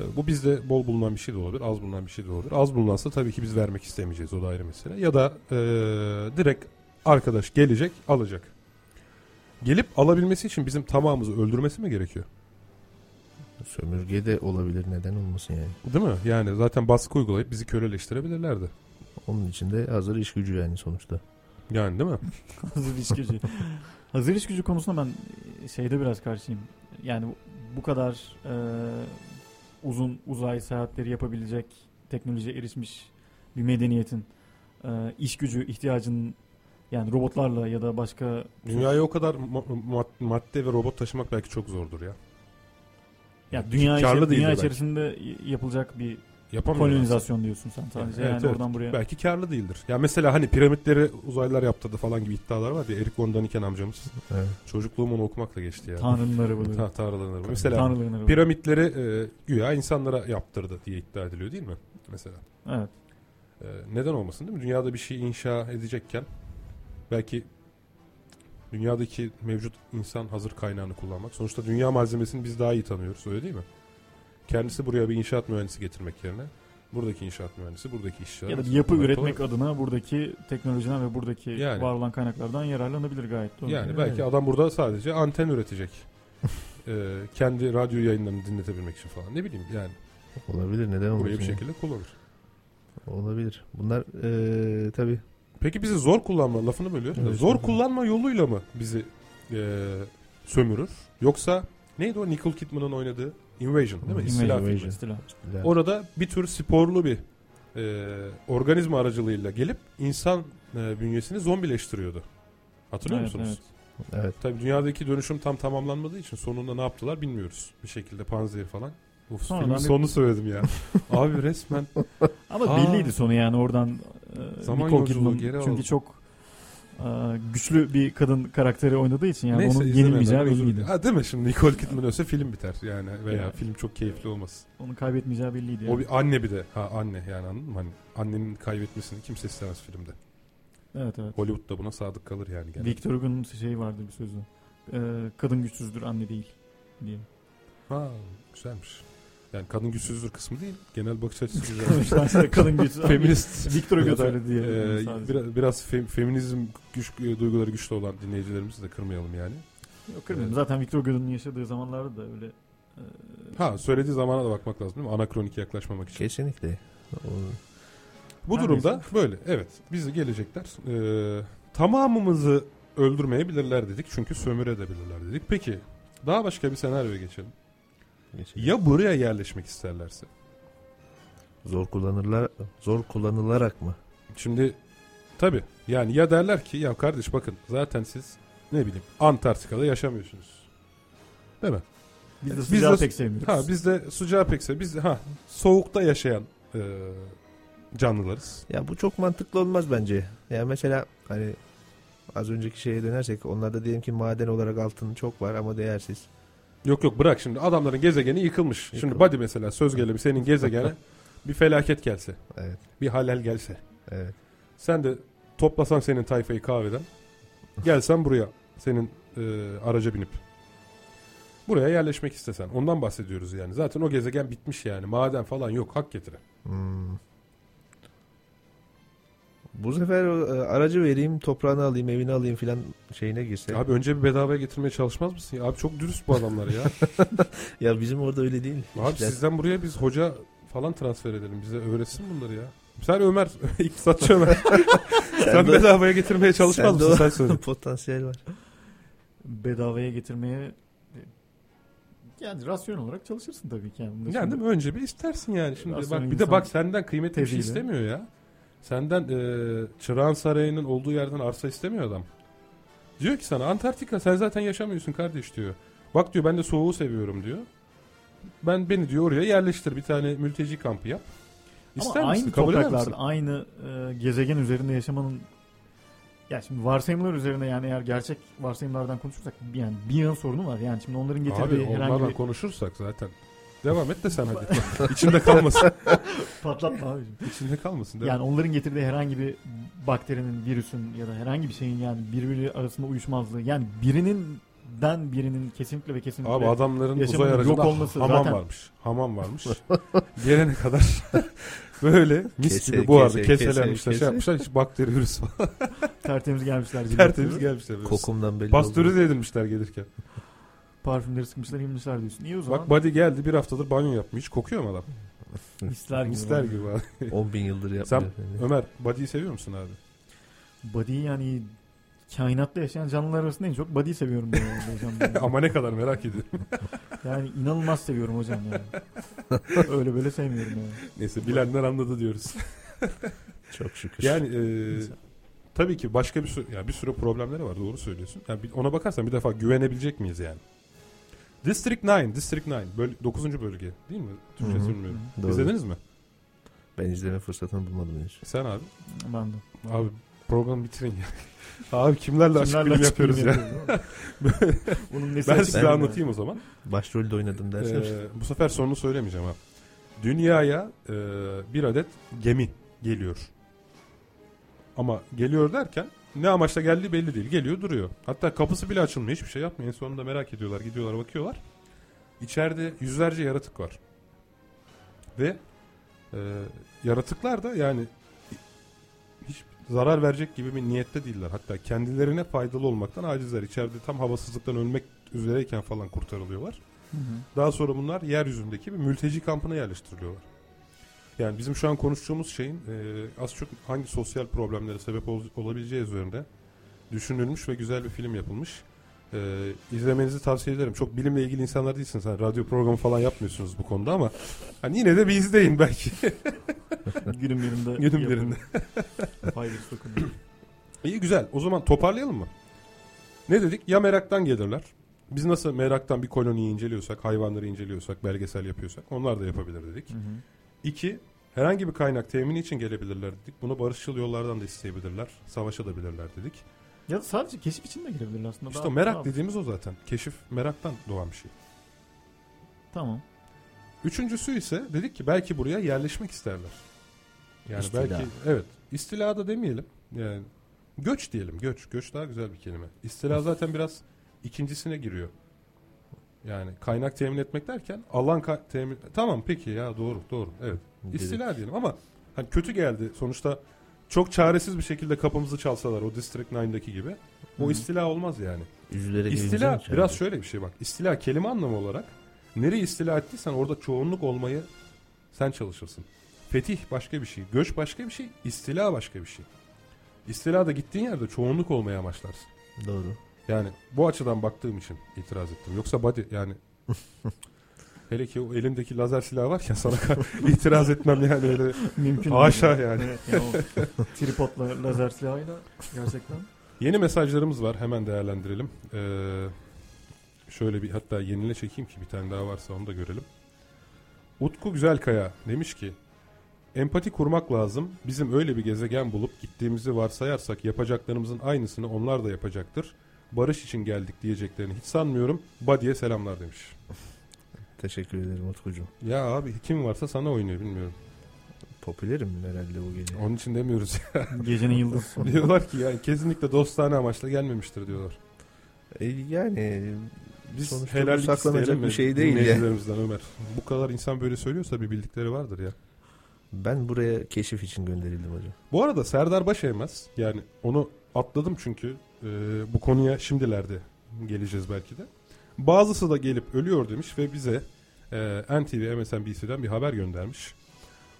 E, Bu bizde bol bulunan bir şey de olabilir, az bulunan bir şey de olabilir. Az bulunansa tabii ki biz vermek istemeyeceğiz o da ayrı mesele. Ya da e, direkt arkadaş gelecek alacak. Gelip alabilmesi için bizim tamamımızı öldürmesi mi gerekiyor? Sömürge de olabilir. Neden olmasın yani. Değil mi? Yani zaten baskı uygulayıp bizi köleleştirebilirlerdi. Onun için de hazır iş gücü yani sonuçta. Yani değil mi? Hazır iş gücü. Hazır iş gücü konusunda ben e, şeyde biraz karşıyım. Yani bu- bu kadar e, uzun uzay seyahatleri yapabilecek teknolojiye erişmiş bir medeniyetin e, iş gücü ihtiyacının yani robotlarla ya da başka Dünyaya o kadar ma- ma- madde ve robot taşımak belki çok zordur ya. ya dünya, içi- dünya belki. içerisinde y- yapılacak bir kolonizasyon diyorsun sen sadece. Evet, yani evet. oradan buraya. Belki karlı değildir. Ya mesela hani piramitleri uzaylılar yaptırdı falan gibi iddialar var ya. Erik von Daniken amcamız. Evet. Çocukluğum onu okumakla geçti ya. Tanrı'nın arabaları. Ta tanrıların arabası. Mesela arabaları. piramitleri e, güya insanlara yaptırdı diye iddia ediliyor değil mi? Mesela. Evet. E, neden olmasın değil mi? Dünyada bir şey inşa edecekken belki dünyadaki mevcut insan hazır kaynağını kullanmak. Sonuçta dünya malzemesini biz daha iyi tanıyoruz öyle değil mi? Kendisi buraya bir inşaat mühendisi getirmek yerine buradaki inşaat mühendisi buradaki işçiler. Ya da bir yapı üretmek kolay. adına buradaki teknolojiden ve buradaki Yani. var olan kaynaklardan yararlanabilir gayet doğru. Yani belki adam burada sadece anten üretecek. Ee, kendi radyo yayınlarını dinletebilmek için falan. Ne bileyim yani Olabilir. Neden olmasın? burayı bir şekilde kullanır. Olabilir. Bunlar eee tabii Peki bizi zor kullanma lafını bölüyor. Evet, zor evet. kullanma yoluyla mı bizi e, sömürür? Yoksa neydi o Nicole Kidman'ın oynadığı Invasion değil mi? İstila filmi. Invasion. İstila. Orada bir tür sporlu bir e, organizma aracılığıyla gelip insan e, bünyesini zombileştiriyordu. Hatırlıyor Evet, musunuz? evet. evet. Tabii dünyadaki dönüşüm tam tamamlanmadığı için sonunda ne yaptılar bilmiyoruz. Bir şekilde panzehir falan. Uf, Sonradan filmin bir- sonunu söyledim ya. Abi resmen Ama Aa. belliydi sonu yani oradan e, Zaman Nicole Kidman çünkü aldı. çok e, güçlü bir kadın karakteri oynadığı için yani neyse onun yenilmeyeceği belliydi. Ha değil mi şimdi Nicole Kidman ölse film biter yani veya Ya. film çok keyifli olmaz. Onun kaybetmeyeceği belliydi. Yani. O bir anne bir de. Ha anne yani anladın mı? Hani annenin kaybetmesini kimse istemez filmde. Evet evet. Hollywood da buna sadık kalır yani. genelde. Victor Hugo'nun şeyi vardı bir sözü. E, kadın güçsüzdür anne değil diye. Ha güzelmiş. Yani kadın güçsüzdür kısmı değil. Genel bakış açısı güzel. Kadın güçsüz. Feminist. Victor Hugo da, söyledi diye. e, biraz, biraz fem- feminizm güç, e, duyguları güçlü olan dinleyicilerimizi de kırmayalım yani. Yok, kırmıyorum. Evet. Zaten Victor Hugo'nun yaşadığı zamanlarda da öyle e, Ha söylediği zamana da bakmak lazım değil mi? Anakronik yaklaşmamak için. Kesinlikle. O- Bu Her durumda böyle. Evet. Bizi gelecekler. Ee, tamamımızı öldürmeyebilirler dedik. Çünkü sömürebilirler dedik. Peki daha başka bir senaryoya geçelim. Geçelim. Ya buraya yerleşmek isterlerse? Zor kullanırlar, zor kullanılarak mı? Şimdi tabi yani ya derler ki ya kardeş bakın zaten siz ne bileyim Antarktika'da yaşamıyorsunuz. Değil mi? Biz de Biz sıcağı de- pek sevmiyoruz. Ha biz de sıcağı pekse biz de ha soğukta yaşayan e, canlılarız. Ya bu çok mantıklı olmaz bence. Yani mesela hani az önceki şeye dönersek onlarda diyelim ki maden olarak altın çok var ama değersiz. Yok yok bırak şimdi adamların gezegeni yıkılmış. Şimdi Yıkılmış. Buddy mesela söz gelimi senin gezegene bir felaket gelse. Evet. Bir halel gelse. Evet. Sen de toplasan senin tayfayı kahveden. Gelsen buraya senin e, araca binip. Buraya yerleşmek istesen. Ondan bahsediyoruz yani. Zaten o gezegen bitmiş yani. Maden falan yok. Hak getire. Hmm. Bu sefer e, aracı vereyim, toprağını alayım, evini alayım filan şeyine girse. Abi önce bir bedavaya getirmeye çalışmaz mısın? ya? Abi çok dürüst bu adamlar ya. Ya bizim orada öyle değil. Abi İşler- sizden buraya biz hoca falan transfer edelim. Bize öğretsin bunları ya. Sen Ömer, iktisatçı Ömer. sen de- bedavaya getirmeye çalışmaz Sende mısın? Sen söyle. potansiyel var. Bedavaya getirmeye yani rasyonel olarak çalışırsın tabii ki. Yani, Yani şimdi- değil mi? Önce bir istersin yani. Şimdi bak bir de bak senden kıymetli bir şey istemiyor ya. Senden e, Çırağan Sarayı'nın olduğu yerden arsa istemiyor adam. Diyor ki sana Antarktika sen zaten yaşamıyorsun kardeş diyor. Bak diyor ben de soğuğu seviyorum diyor. Ben beni diyor oraya yerleştir bir tane mülteci kampı yap. İster Ama misin? aynı Kabul eder topraklarda, misin? aynı e, gezegen üzerinde yaşamanın ya şimdi varsayımlar üzerine yani eğer gerçek varsayımlardan konuşursak yani bir yan sorunu var. Yani şimdi onların getirdiği Abi herhangi onlardan bir konuşursak zaten. Devam et de sen hadi. İçinde kalmasın. patlatma abicim. İçinde kalmasın. Devam. Yani onların getirdiği herhangi bir bakterinin, virüsün ya da herhangi bir şeyin yani birbiri arasında uyuşmazlığı yani birinin den birinin kesinlikle ve kesinlikle Abi adamların uzay aracında yok olması hamam zaten- varmış. Hamam varmış. Gelene kadar böyle mis Kese, gibi bu arada kese, keselenmişler kese, şey yapmışlar hiç bakteri virüs falan. tertemiz gelmişler. Tertemiz gelmişler. Kokumdan belli. Pastörize edilmişler gelirken. Parfümleri sıkmışlar, yemişler diyorsun. İyi o zaman. Bak Buddy geldi bir haftadır banyo yapmış. Kokuyor mu adam? misler gibi. Misler gibi abi. 10 bin yıldır yapmıyor. Sen Ömer Buddy'yi seviyor musun abi? Body yani kainatta yaşayan canlılar arasında en çok body'yi seviyorum ben yani hocam. Yani. Ama ne kadar merak ediyorum. yani inanılmaz seviyorum hocam yani. Öyle böyle sevmiyorum yani. Neyse bilenler anladı diyoruz. Çok şükür. Yani e, tabii ki başka bir sürü, yani bir sürü problemleri var doğru söylüyorsun. Yani ona bakarsan bir defa güvenebilecek miyiz yani? District 9, District 9, böl 9. bölge değil mi? Hı. bilmiyorum. İzlediniz mi? Ben izleme fırsatını bulmadım henüz. Sen abi. Ben de. Abi programı bitirin ya. abi kimlerle açık Kimlerle yapıyoruz ya. yapıyoruz? Bunun nesi Ben size anlatayım o zaman. Başrolde oynadım dersen. Ee, bu sefer sonunu söylemeyeceğim ha. Dünyaya e, bir adet gemi geliyor. Ama geliyor derken ne amaçla geldiği belli değil. Geliyor duruyor. Hatta kapısı bile açılmıyor. Hiçbir şey yapmıyor. En sonunda merak ediyorlar. Gidiyorlar bakıyorlar. İçeride yüzlerce yaratık var. Ve e, yaratıklar da yani hiç zarar verecek gibi bir niyette değiller. Hatta kendilerine faydalı olmaktan acizler. İçeride tam havasızlıktan ölmek üzereyken falan kurtarılıyorlar. Hı hı. Daha sonra bunlar yeryüzündeki bir mülteci kampına yerleştiriliyorlar. Yani bizim şu an konuştuğumuz şeyin e, az çok hangi sosyal problemlere sebep ol- olabileceği üzerinde düşünülmüş ve güzel bir film yapılmış. E, izlemenizi tavsiye ederim. Çok bilimle ilgili insanlar değilsiniz. Hani radyo programı falan yapmıyorsunuz bu konuda ama hani yine de bir izleyin belki. Günün birinde. Günün birinde. Faydası dokunuyor. İyi güzel. O zaman toparlayalım mı? Ne dedik? Ya meraktan gelirler. Biz nasıl meraktan bir koloniyi inceliyorsak, hayvanları inceliyorsak, belgesel yapıyorsak onlar da yapabilir dedik. Hı hı. İki, herhangi bir kaynak temini için gelebilirler dedik. Bunu barışçıl yollardan da isteyebilirler. Savaşabilirler dedik. Ya da sadece keşif için de girebilirler aslında. İşte Daha- merak daha- dediğimiz o zaten. Keşif meraktan doğan bir şey. Tamam. Üçüncüsü ise dedik ki belki buraya yerleşmek isterler. Yani İstila. belki evet istila da demeyelim. Yani göç diyelim. Göç. Göç daha güzel bir kelime. İstila zaten biraz ikincisine giriyor. Yani kaynak temin etmek derken alan temin tamam peki ya doğru doğru evet İstila diyelim ama hani kötü geldi. Sonuçta çok çaresiz bir şekilde kapımızı çalsalar o District 9'daki gibi. O Hı. istila olmaz yani. Üzülerek İstila biraz şöyle bir şey bak. İstila kelime anlamı olarak nereyi istila ettiysen orada çoğunluk olmayı sen çalışırsın. Fetih başka bir şey. Göç başka bir şey. istila başka bir şey. İstila da gittiğin yerde çoğunluk olmaya amaçlarsın. Doğru. Yani bu açıdan baktığım için itiraz ettim. Yoksa body yani hele ki o elimdeki lazer silahı varken sana itiraz etmem yani öyle Mümkün Haşa değil. yani. Evet, o tripodla lazer silahıyla gerçekten. Yeni mesajlarımız var. Hemen değerlendirelim. Ee, şöyle bir hatta yenile çekeyim ki bir tane daha varsa onu da görelim. Utku Güzelkaya demiş ki empati kurmak lazım. Bizim öyle bir gezegen bulup gittiğimizi varsayarsak yapacaklarımızın aynısını onlar da yapacaktır. Barış için geldik diyeceklerini hiç sanmıyorum. Badiye selamlar demiş. Teşekkür ederim Utkucuğum. Ya abi kim varsa sana oynuyor bilmiyorum. Popülerim herhalde bu gece. Onun için demiyoruz. Gecenin yıldızı. diyorlar ki yani kesinlikle dostane amaçla gelmemiştir diyorlar. E, yani Biz Sonuçta helallik saklanacak bir şey değil ya. Ömer. Bu kadar insan böyle söylüyorsa bir bildikleri vardır ya. ben buraya keşif için gönderildim hocam. Bu arada Serdar Başeymez yani onu atladım çünkü e, bu konuya şimdilerde geleceğiz belki de. Bazısı da gelip ölüyor demiş ve bize e, NTV MSNBC'den bir haber göndermiş.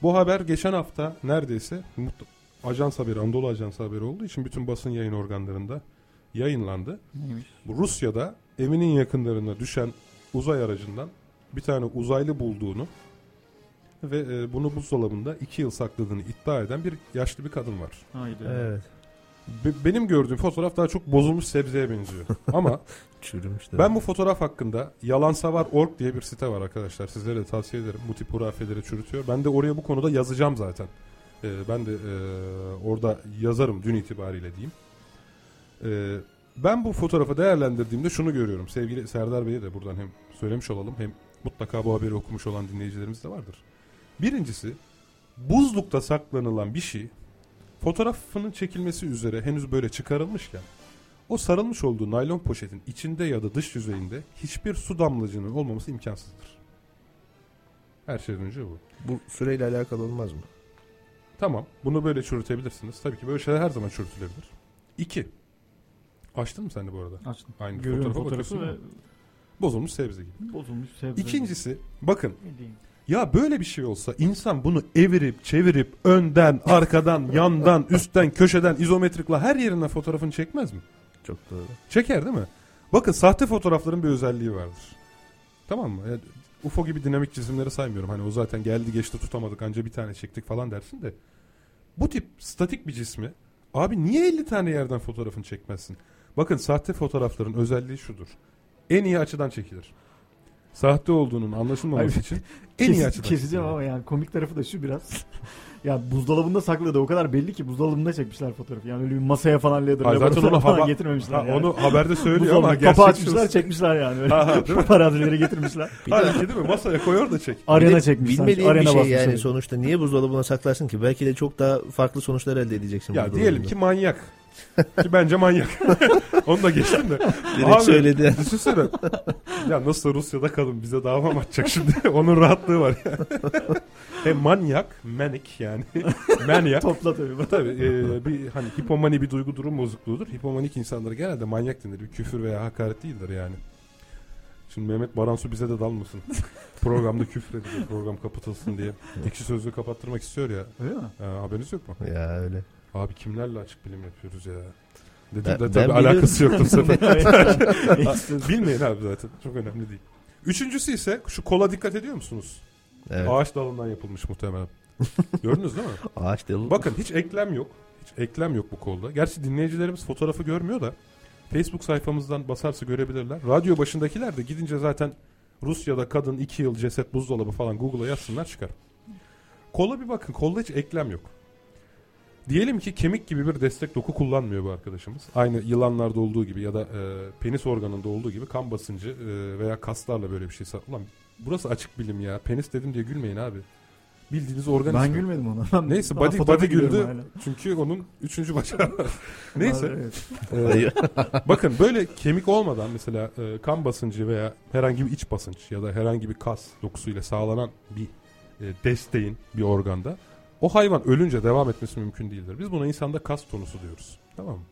Bu haber geçen hafta neredeyse ajans haberi, Anadolu Ajans haberi olduğu için bütün basın yayın organlarında yayınlandı. Neymiş? Bu Rusya'da evinin yakınlarına düşen uzay aracından bir tane uzaylı bulduğunu ve e, bunu buzdolabında iki yıl sakladığını iddia eden bir yaşlı bir kadın var. Haydi. Evet. Be- benim gördüğüm fotoğraf daha çok bozulmuş sebzeye benziyor. Ama Çürümüş de. ben bu fotoğraf hakkında yalansavar.org diye bir site var arkadaşlar. Sizlere de tavsiye ederim. Bu tip hurafeleri çürütüyor. Ben de oraya bu konuda yazacağım zaten. Ee, ben de e, orada yazarım dün itibariyle diyeyim. Ee, ben bu fotoğrafı değerlendirdiğimde şunu görüyorum. Sevgili Serdar Bey'e de buradan hem söylemiş olalım hem mutlaka bu haberi okumuş olan dinleyicilerimiz de vardır. Birincisi buzlukta saklanılan bir şey fotoğrafının çekilmesi üzere henüz böyle çıkarılmışken o sarılmış olduğu naylon poşetin içinde ya da dış yüzeyinde hiçbir su damlacığının olmaması imkansızdır. Her şeyden önce bu. Bu süreyle alakalı olmaz mı? Tamam. Bunu böyle çürütebilirsiniz. Tabii ki böyle şeyler her zaman çürütülebilir. İki. Açtın mı sen de bu arada? Açtım. Aynı Görüyorum fotoğrafa fotoğrafı ve Bozulmuş sebze gibi. bozulmuş sebze. İkincisi bakın Ne diyeyim? Ya böyle bir şey olsa insan bunu evirip çevirip önden, arkadan, yandan, üstten, köşeden, izometrikle her yerinden fotoğrafını çekmez mi? Çok doğru. Çeker değil mi? Bakın sahte fotoğrafların bir özelliği vardır. Tamam mı? Yani UFO gibi dinamik çizimleri saymıyorum. Hani o zaten geldi geçti tutamadık anca bir tane çektik falan dersin de. Bu tip statik bir cismi abi niye 50 tane yerden fotoğrafını çekmezsin? Bakın sahte fotoğrafların özelliği şudur. En iyi açıdan çekilir. Sahte olduğunun anlaşılmaması Hayır. için en iyi açıdan Keseceğim ama yani komik tarafı da şu biraz. ya buzdolabında sakladı o kadar belli ki buzdolabında çekmişler fotoğrafı. Yani öyle bir masaya falan leather Hayır, zaten onu falan hava- getirmemişler Ha, yani. onu haberde söylüyor ama Buzdolabı kapağı açmışlar çekmişler yani. Öyle Ha? Paparazileri getirmişler. Bir de Halbuki değil mi? Masaya koyuyor da çek. Arena çekmişler. Bilmediğin arena bir şey yani sonuçta. Niye buzdolabına saklarsın ki? Belki de çok daha farklı sonuçlar elde edeceksin. Ya diyelim ki manyak. Ki bence manyak. Onu da geçtim de. Direkt Abi, söyledi. Düşünsene. ya nasıl Rusya'da kadın bize dava mı açacak şimdi? Onun rahatlığı var ya. Hem manyak, manic yani. manyak. Topla tabii. bu. Tabii e, bir hani hipomani bir duygu durum bozukluğudur. Hipomanik insanlara genelde manyak denir. Bir küfür veya hakaret değildir yani. Şimdi Mehmet Baransu bize de dalmasın. Programda küfür ediyor. Program kapatılsın diye. Ekşi sözlüğü kapattırmak istiyor ya. Öyle mi? Ha, haberiniz yok mu? Ya öyle. Abi kimlerle açık bilim yapıyoruz ya. Dedim Ben- de tabii alakası yoktu bu sefer. Bilmeyin abi zaten. Çok önemli değil. Üçüncüsü ise şu kola dikkat ediyor musunuz? Evet. Ağaç dalından yapılmış muhtemelen. Gördünüz değil mi? Ağaç dalı. Bakın hiç eklem yok. Hiç eklem yok bu kolda. Gerçi dinleyicilerimiz fotoğrafı görmüyor da Facebook sayfamızdan basarsa görebilirler. Radyo başındakiler de gidince zaten Rusya'da kadın 2 yıl ceset buzdolabı falan Google'a yazsınlar çıkar. Kola bir bakın. Kolda hiç eklem yok. Diyelim ki kemik gibi bir destek doku kullanmıyor bu arkadaşımız. Aynı yılanlarda olduğu gibi ya da e, penis organında olduğu gibi kan basıncı e, veya kaslarla böyle bir şey. Ulan burası açık bilim ya. Penis dedim diye gülmeyin abi. Bildiğiniz organ ben ismi. gülmedim ona. Ben Neyse body, body güldü. hala. Çünkü onun üçüncü bacağı var. Neyse. Evet. Ee, bakın böyle kemik olmadan mesela e, kan basıncı veya herhangi bir iç basınç ya da herhangi bir kas dokusuyla sağlanan bir e, desteğin bir organda o hayvan ölünce devam etmesi mümkün değildir. Biz buna insanda kas tonusu diyoruz. Tamam mı?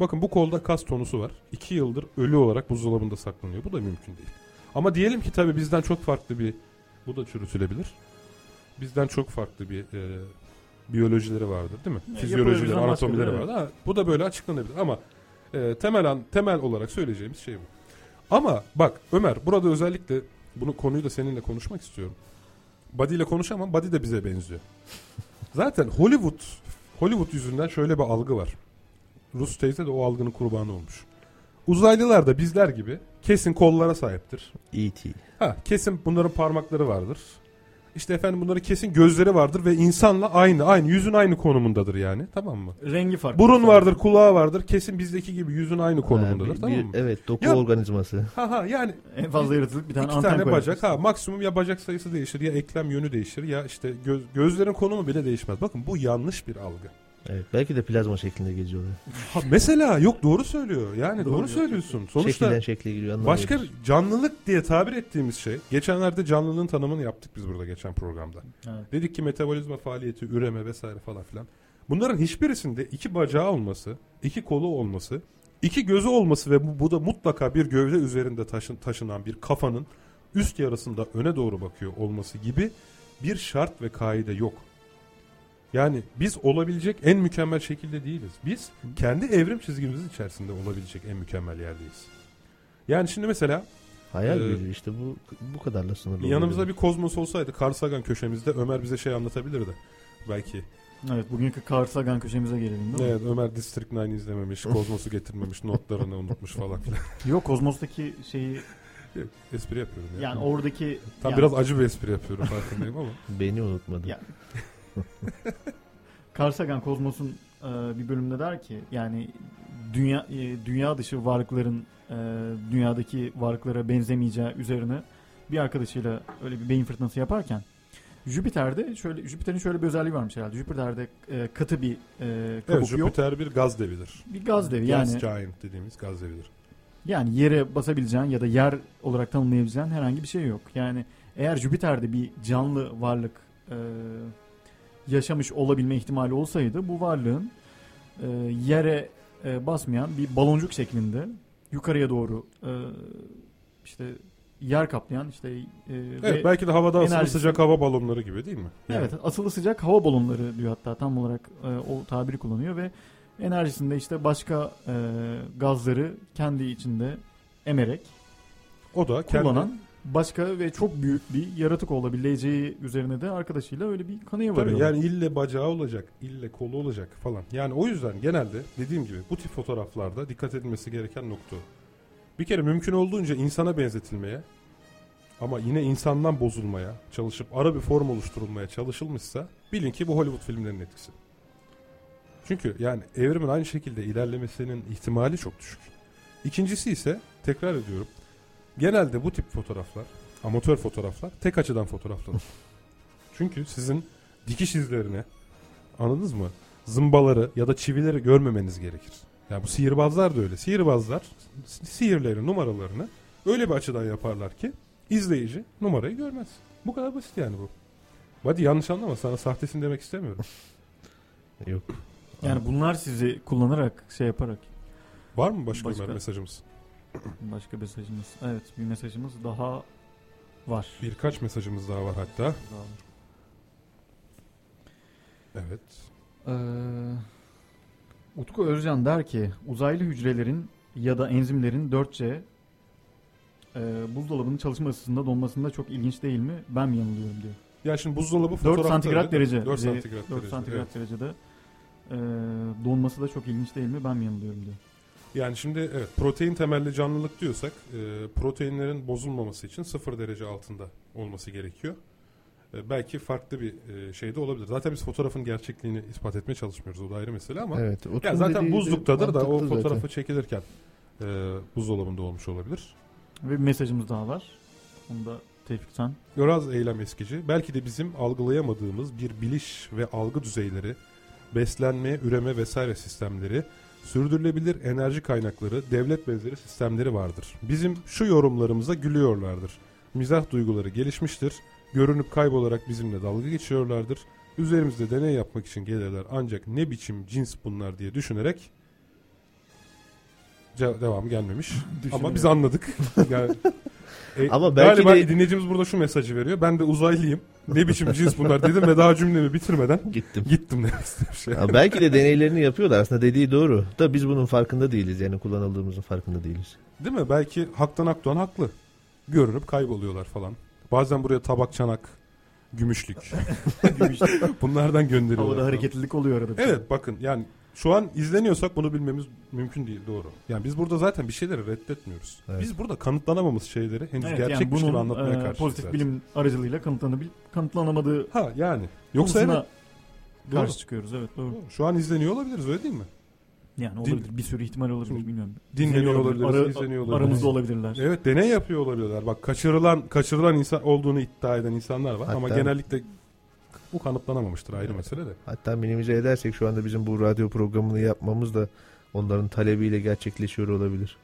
Bakın bu kolda kas tonusu var. İki yıldır ölü olarak buzdolabında saklanıyor. Bu da mümkün değil. Ama diyelim ki tabii bizden çok farklı bir bu da çürütülebilir. Bizden çok farklı bir e, biyolojileri vardır değil mi? Fizyolojileri, anatomileri evet. vardır. Ha, bu da böyle açıklanabilir ama e, temel an, temel olarak söyleyeceğimiz şey bu. Ama bak Ömer burada özellikle bunu konuyu da seninle konuşmak istiyorum. Buddy ile konuşamam. Buddy de bize benziyor. Zaten Hollywood Hollywood yüzünden şöyle bir algı var. Rus teyze de o algının kurbanı olmuş. uzaylılar da bizler gibi kesin kollara sahiptir. E.T. Ha kesin bunların parmakları vardır. İşte efendim bunların kesin gözleri vardır ve insanla aynı aynı yüzün aynı konumundadır yani tamam mı? Rengi farklı. Burun vardır, kulağı vardır. Kesin bizdeki gibi yüzün aynı konumundadır Ha, bir- tamam bir- mı? Evet doku Ya- organizması. Ha ha yani En fazla yaratılık bir tane iki anten tane bacak ha maksimum ya bacak sayısı değişir ya eklem yönü değişir ya işte göz, gözlerin konumu bile değişmez. Bakın bu yanlış bir algı. Evet, belki de plazma şeklinde geziyorlar. Ha, mesela yok doğru söylüyor. Yani doğru, Doğru. söylüyorsun. Sonuçta Şekilden şekle giriyor. başka anlamıyoruz. canlılık diye tabir ettiğimiz şey geçenlerde canlılığın tanımını yaptık biz burada geçen programda. Evet. Dedik ki metabolizma faaliyeti, üreme vesaire falan filan. Bunların hiçbirisinde iki bacağı olması, iki kolu olması, iki gözü olması ve bu, bu da mutlaka bir gövde üzerinde taşın, taşınan bir kafanın üst yarısında öne doğru bakıyor olması gibi bir şart ve kaide yok. Yani biz olabilecek en mükemmel şekilde değiliz. Biz kendi evrim çizgimizin içerisinde olabilecek en mükemmel yerdeyiz. Yani şimdi mesela Hayal Ee, gücü işte bu bu kadarla sınırlı. yanımızda oluyor. bir kozmos olsaydı Carl Sagan köşemizde Ömer bize şey anlatabilirdi. Belki Evet bugünkü Carl Sagan köşemize gelelim değil mi? Evet Ömer District 9 izlememiş, Kozmos'u getirmemiş, notlarını unutmuş falan filan. Yok Kozmos'taki şeyi espri yapıyorum ya. yani oradaki Tam yani biraz acı bir espri yapıyorum farkındayım ama. Beni unutmadı. Ya- Carl Sagan Kozmos'un e, bir bölümünde der ki yani dünya e, dünya dışı varlıkların e, dünyadaki varlıklara benzemeyeceği üzerine bir arkadaşıyla öyle bir beyin fırtınası yaparken Jüpiter'de şöyle Jüpiter'in şöyle bir özelliği varmış herhalde. Jüpiter'de e, katı bir e, kabuk Evet yok. Jüpiter bir gaz devidir. Bir gaz devi Gas yani. giant dediğimiz gaz devidir. Yani yere basabileceğin ya da yer olarak tanımlayabileceğin herhangi bir şey yok. Yani eğer Jüpiter'de bir canlı varlık e, yaşamış olabilme ihtimali olsaydı bu varlığın e, yere e, basmayan bir baloncuk şeklinde yukarıya doğru e, işte yer kaplayan işte e, Evet ve- belki de havada asılı enerjisi- sıcak hava balonları gibi değil mi? Yani Evet, asılı sıcak hava balonları diyor hatta tam olarak e, o tabiri kullanıyor ve enerjisinde işte başka e, gazları kendi içinde emerek O da kendi kullanan başka ve çok büyük bir yaratık olabileceği üzerine de arkadaşıyla öyle bir kanıya Tabii varıyor. yani ille bacağı olacak, ille kolu olacak falan. Yani o yüzden genelde dediğim gibi bu tip fotoğraflarda dikkat edilmesi gereken nokta. Bir kere mümkün olduğunca insana benzetilmeye ama yine insandan bozulmaya çalışıp ara bir form oluşturulmaya çalışılmışsa bilin ki bu Hollywood filmlerinin etkisi. Çünkü yani evrimin aynı şekilde ilerlemesinin ihtimali çok düşük. İkincisi ise tekrar ediyorum. Genelde bu tip fotoğraflar, amatör fotoğraflar tek açıdan fotoğraflanır. Çünkü sizin dikiş izlerini anladınız mı? Zımbaları ya da çivileri görmemeniz gerekir. Yani bu sihirbazlar da öyle. Sihirbazlar si- sihirleri, numaralarını öyle bir açıdan yaparlar ki izleyici numarayı görmez. Bu kadar basit yani bu. Hadi yanlış anlama sana sahtesin demek istemiyorum. Yok. Yani bunlar sizi kullanarak şey yaparak Var mı başka, Başka? Mesajımız? Başka mesajımız. Evet bir mesajımız daha var. Birkaç mesajımız daha var hatta. Daha var. Evet. Ee, Utku Özcan der ki uzaylı hücrelerin ya da enzimlerin 4C e, buzdolabının çalışma ısısında donmasında çok ilginç değil mi? Ben mi yanılıyorum diyor. Ya şimdi buzdolabı 4 fotoğrafta santigrat öyle değil mi? derece. 4 bize- santigrat 4 derece. santigrat evet. derecede e, donması da çok ilginç değil mi? Ben mi yanılıyorum diyor. Yani şimdi evet protein temelli canlılık diyorsak e, proteinlerin bozulmaması için sıfır derece altında olması gerekiyor. E, belki farklı bir e, şey de olabilir. Zaten biz fotoğrafın gerçekliğini ispat etmeye çalışmıyoruz. O da ayrı mesele ama Evet. Ya zaten buzluktadır da o mantıklı zaten. fotoğrafı çekilirken e, buzdolabında olmuş olabilir. Ve bir mesajımız daha var. Onu da Tevfik sen. Yoraz eylem eskici. Belki de bizim algılayamadığımız bir biliş ve algı düzeyleri, beslenme, üreme vesaire sistemleri, sürdürülebilir enerji kaynakları, devlet benzeri sistemleri vardır. Bizim şu yorumlarımıza gülüyorlardır. Mizah duyguları gelişmiştir. Görünüp kaybolarak bizimle dalga geçiyorlardır. Üzerimizde deney yapmak için gelirler ancak ne biçim cins bunlar diye düşünerek devamı gelmemiş. Ama biz anladık. Yani, e, Ama belki galiba de- dinleyicimiz burada şu mesajı veriyor. Ben de uzaylıyım. Ne biçim cins bunlar dedim ve daha cümlemi bitirmeden Gittim. gittim demek istemiş. Yani. Ha, belki de deneylerini yapıyorlar aslında dediği doğru. Da biz bunun farkında değiliz yani kullanıldığımızın farkında değiliz. Değil mi? Belki Haktan Akdoğan haklı. Görünüp kayboluyorlar falan. Bazen buraya tabak çanak, gümüşlük. Bunlardan gönderiyorlar. Havada hareketlilik oluyor arada. Evet bakın yani şu an izleniyorsak bunu bilmemiz mümkün değil doğru. Yani biz burada zaten bir şeyleri reddetmiyoruz. Evet. Biz burada kanıtlanamamış şeyleri henüz Evet, yani gerçekmiş gibi bunun anlatmaya e, karşıyız. pozitif zaten. bilim aracılığıyla kanıtlanabil kanıtlanamadığı Ha yani. Yoksa evet. karşı Doğru. çıkıyoruz. Evet doğru. Doğru. Şu an izleniyor olabiliriz öyle değil mi? Yani Din- olabilir. Bir sürü ihtimal olabilir bilmiyorum. Dinleniyor olabiliriz, Ara- izleniyor olabiliriz. Aramızda olabilirler. Evet deney yapıyor olabilirler. Bak kaçırılan kaçırılan insan olduğunu iddia eden insanlar var ama Hatta- genellikle bu kanıtlanamamıştır ayrı mesele de. Hatta minimize edersek şu anda bizim bu radyo programını yapmamız da onların talebiyle gerçekleşiyor olabilir.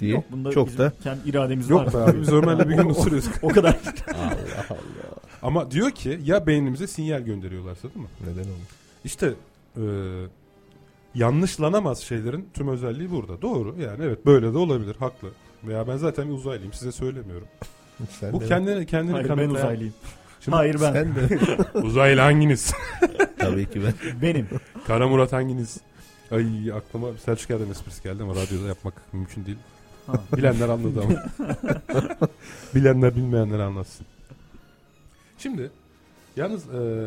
Diye. Yok bunda Çok bizim da kendi irademiz Yok var. be abi biz Ömer'le bir gün oturuyoruz. o kadar. Ama diyor ki ya beynimize sinyal gönderiyorlarsa değil mi? neden olmuş? İşte e, yanlışlanamaz şeylerin tüm özelliği burada. Doğru yani evet böyle de olabilir haklı. Veya ben zaten bir uzaylıyım size söylemiyorum. Sen Bu kendini kendini Hayır ben kanıtlayan- uzaylıyım. Şimdi- Hayır ben. Sen de. Uzaylı hanginiz? Tabii ki ben. Benim. Kara Murat hanginiz? Ay aklıma Selçuk Erdem esprisi geldi ama radyoda yapmak mümkün değil. Ha. Bilenler anladı ama. Bilenler bilmeyenler anlatsın. Şimdi yalnız e,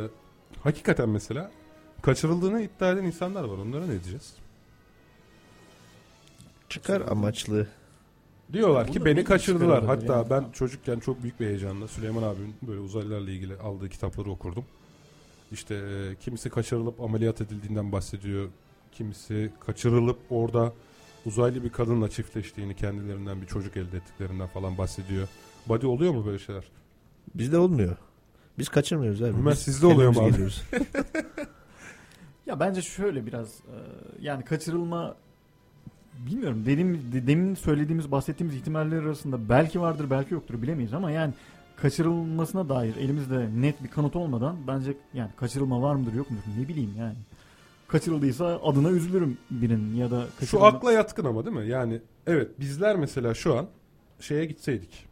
hakikaten mesela kaçırıldığını iddia eden insanlar var. Onlara ne diyeceğiz? Çıkar amaçlı. Diyorlar ki beni kaçırdılar. Hatta yani. ben çocukken çok büyük bir heyecanla Süleyman abinin böyle uzaylılarla ilgili aldığı kitapları okurdum. İşte e, kimisi kaçırılıp ameliyat edildiğinden bahsediyor. Kimisi kaçırılıp orada uzaylı bir kadınla çiftleştiğini, kendilerinden bir çocuk elde ettiklerinden falan bahsediyor. Body oluyor mu böyle şeyler? Bizde olmuyor. Biz kaçırmıyoruz abi. Ömer, sizde oluyor mu abi? Ya bence şöyle biraz e, yani kaçırılma bilmiyorum dediğim de- demin söylediğimiz bahsettiğimiz ihtimaller arasında belki vardır belki yoktur bilemeyiz ama yani kaçırılmasına dair elimizde net bir kanıt olmadan bence yani kaçırılma var mıdır yok mudur ne bileyim yani. Kaçırıldıysa adına üzülürüm birinin ya da Şu kaçırılma... akla yatkın ama değil mi? Yani evet bizler mesela şu an şeye gitseydik.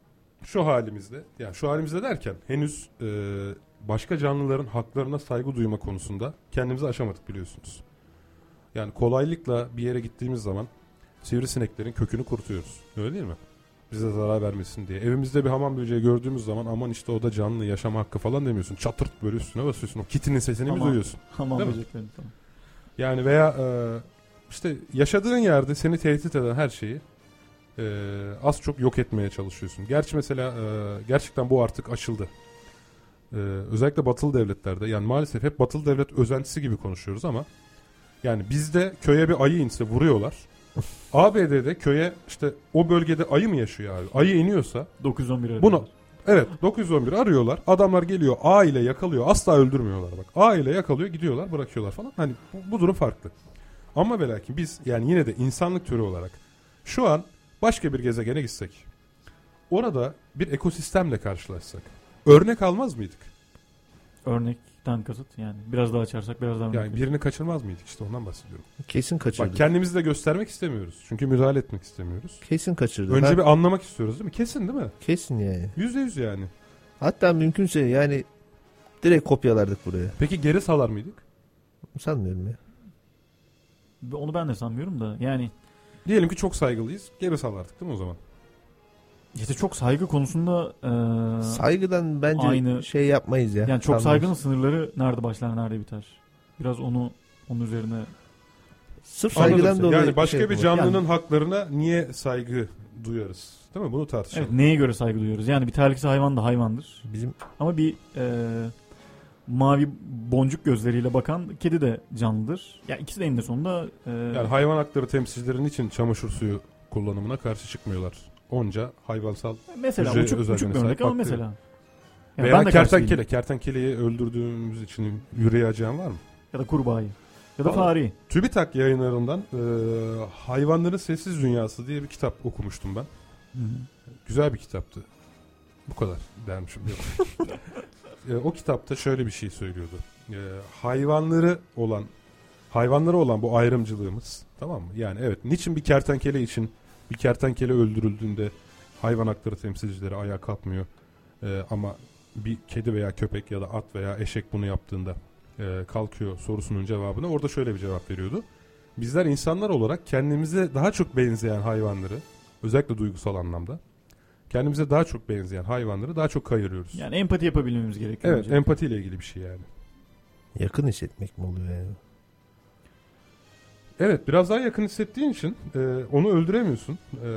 Şu halimizde yani şu halimizde derken henüz e, başka canlıların haklarına saygı duyma konusunda kendimizi aşamadık biliyorsunuz. Yani kolaylıkla bir yere gittiğimiz zaman sivrisineklerin kökünü kurutuyoruz. Öyle değil mi? Bize zarar vermesin diye. Evimizde bir hamam böceği gördüğümüz zaman aman işte o da canlı yaşama hakkı falan demiyorsun. Çatırt böyle üstüne basıyorsun. O kitinin sesini mi Hamam. duyuyorsun? Hamam mi? böceklerini falan. Yani veya e, işte yaşadığın yerde seni tehdit eden her şeyi e, az çok yok etmeye çalışıyorsun. Gerçi mesela e, gerçekten bu artık aşıldı. E, özellikle batılı devletlerde yani maalesef hep batılı devlet özentisi gibi konuşuyoruz ama yani bizde köye bir ayı inse vuruyorlar. ABD'de köye işte o bölgede ayı mı yaşıyor abi? Ayı iniyorsa 911 arıyor. Bunu- Evet 911 arıyorlar. Adamlar geliyor A ile yakalıyor. Asla öldürmüyorlar bak. A ile yakalıyor gidiyorlar bırakıyorlar falan. Hani bu, bu durum farklı. Ama ve lakin biz yani yine de insanlık türü olarak şu an başka bir gezegene gitsek. Orada bir ekosistemle karşılaşsak. Örnek almaz mıydık? Örnekten kasıt yani biraz daha açarsak biraz daha Yani birini kaçırmaz mıydık işte ondan bahsediyorum. Kesin kaçırdı. Bak kendimizi de göstermek istemiyoruz. Çünkü müdahale etmek istemiyoruz. Kesin kaçırdı. Önce Ben- bir anlamak istiyoruz değil mi? Kesin değil mi? Kesin yani. Yüzde yüz yani. Hatta mümkünse yani direkt kopyalardık buraya. Peki geri salar mıydık? Sanmıyorum ya. Onu ben de sanmıyorum da yani Diyelim ki çok saygılıyız. Geri salardık değil mi o zaman? İşte çok saygı konusunda e, Saygıdan bence aynı- şey yapmayız ya. yani çok Sanmıyoruz. saygının sınırları nerede başlar nerede biter. Biraz onu onun üzerine Sırf Anladım saygıdan dolayı Yani başka şey bir canlının haklarına niye saygı duyarız? Değil mi? Bunu tartışalım. evet neye göre saygı duyuyoruz? Yani bir terlikse hayvan da hayvandır. Bizim Ama bir e, mavi boncuk gözleriyle bakan kedi de canlıdır. Ya ikisi de eninde sonunda e, Yani hayvan hakları temsilcileri için çamaşır suyu kullanımına karşı çıkmıyorlar? Onca hayvansal mesela hücre uçuk, uçuk bir örnek ama mesela. Ya veya ben de kertenkele. Kertenkeleyi öldürdüğümüz için yüreği acıyan var mı? Ya da kurbağayı. Ya da fareyi. TÜBİTAK yayınlarından e, Hayvanların Sessiz Dünyası diye bir kitap okumuştum ben. Güzel bir kitaptı. Bu kadar dermişim. E, o kitapta şöyle bir şey söylüyordu. E, hayvanları olan hayvanlara olan bu ayrımcılığımız tamam mı? Yani evet niçin bir kertenkele için bir kertenkele öldürüldüğünde hayvan hakları temsilcileri ayağa kalkmıyor. E, ama bir kedi veya köpek ya da at veya eşek bunu yaptığında e, kalkıyor sorusunun cevabına orada şöyle bir cevap veriyordu. Bizler insanlar olarak kendimize daha çok benzeyen hayvanları özellikle duygusal anlamda kendimize daha çok benzeyen hayvanları daha çok kayırıyoruz. Yani empati yapabilmemiz gerekiyor. evet önce. empatiyle ilgili bir şey yani. yakın hissetmek mi oluyor yani? Evet biraz daha yakın hissettiğin için e, onu öldüremiyorsun. E,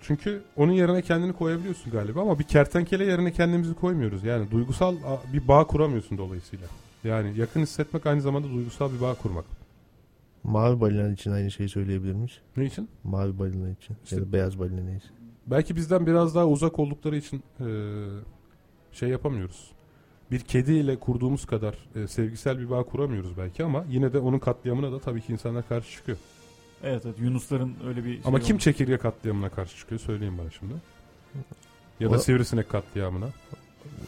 çünkü onun yerine kendini koyabiliyorsun galiba ama bir kertenkele yerine kendimizi koymuyoruz. Yani duygusal bir bağ kuramıyorsun dolayısıyla. Yani yakın hissetmek aynı zamanda duygusal bir bağ kurmak. Mavi balina için aynı şeyi söyleyebilir miyiz? Ne için? Mavi balina için. İşte- ya da beyaz balina neyse. Belki bizden biraz daha uzak oldukları için e, şey yapamıyoruz. Bir kediyle kurduğumuz kadar e, sevgisel bir bağ kuramıyoruz belki ama yine de onun katliamına da tabii ki insanlar karşı çıkıyor. Evet evet Yunusların öyle bir şey Ama kim olmuş. çekirge katliamına karşı çıkıyor söyleyin bana şimdi. Ya da O- sivrisinek katliamına.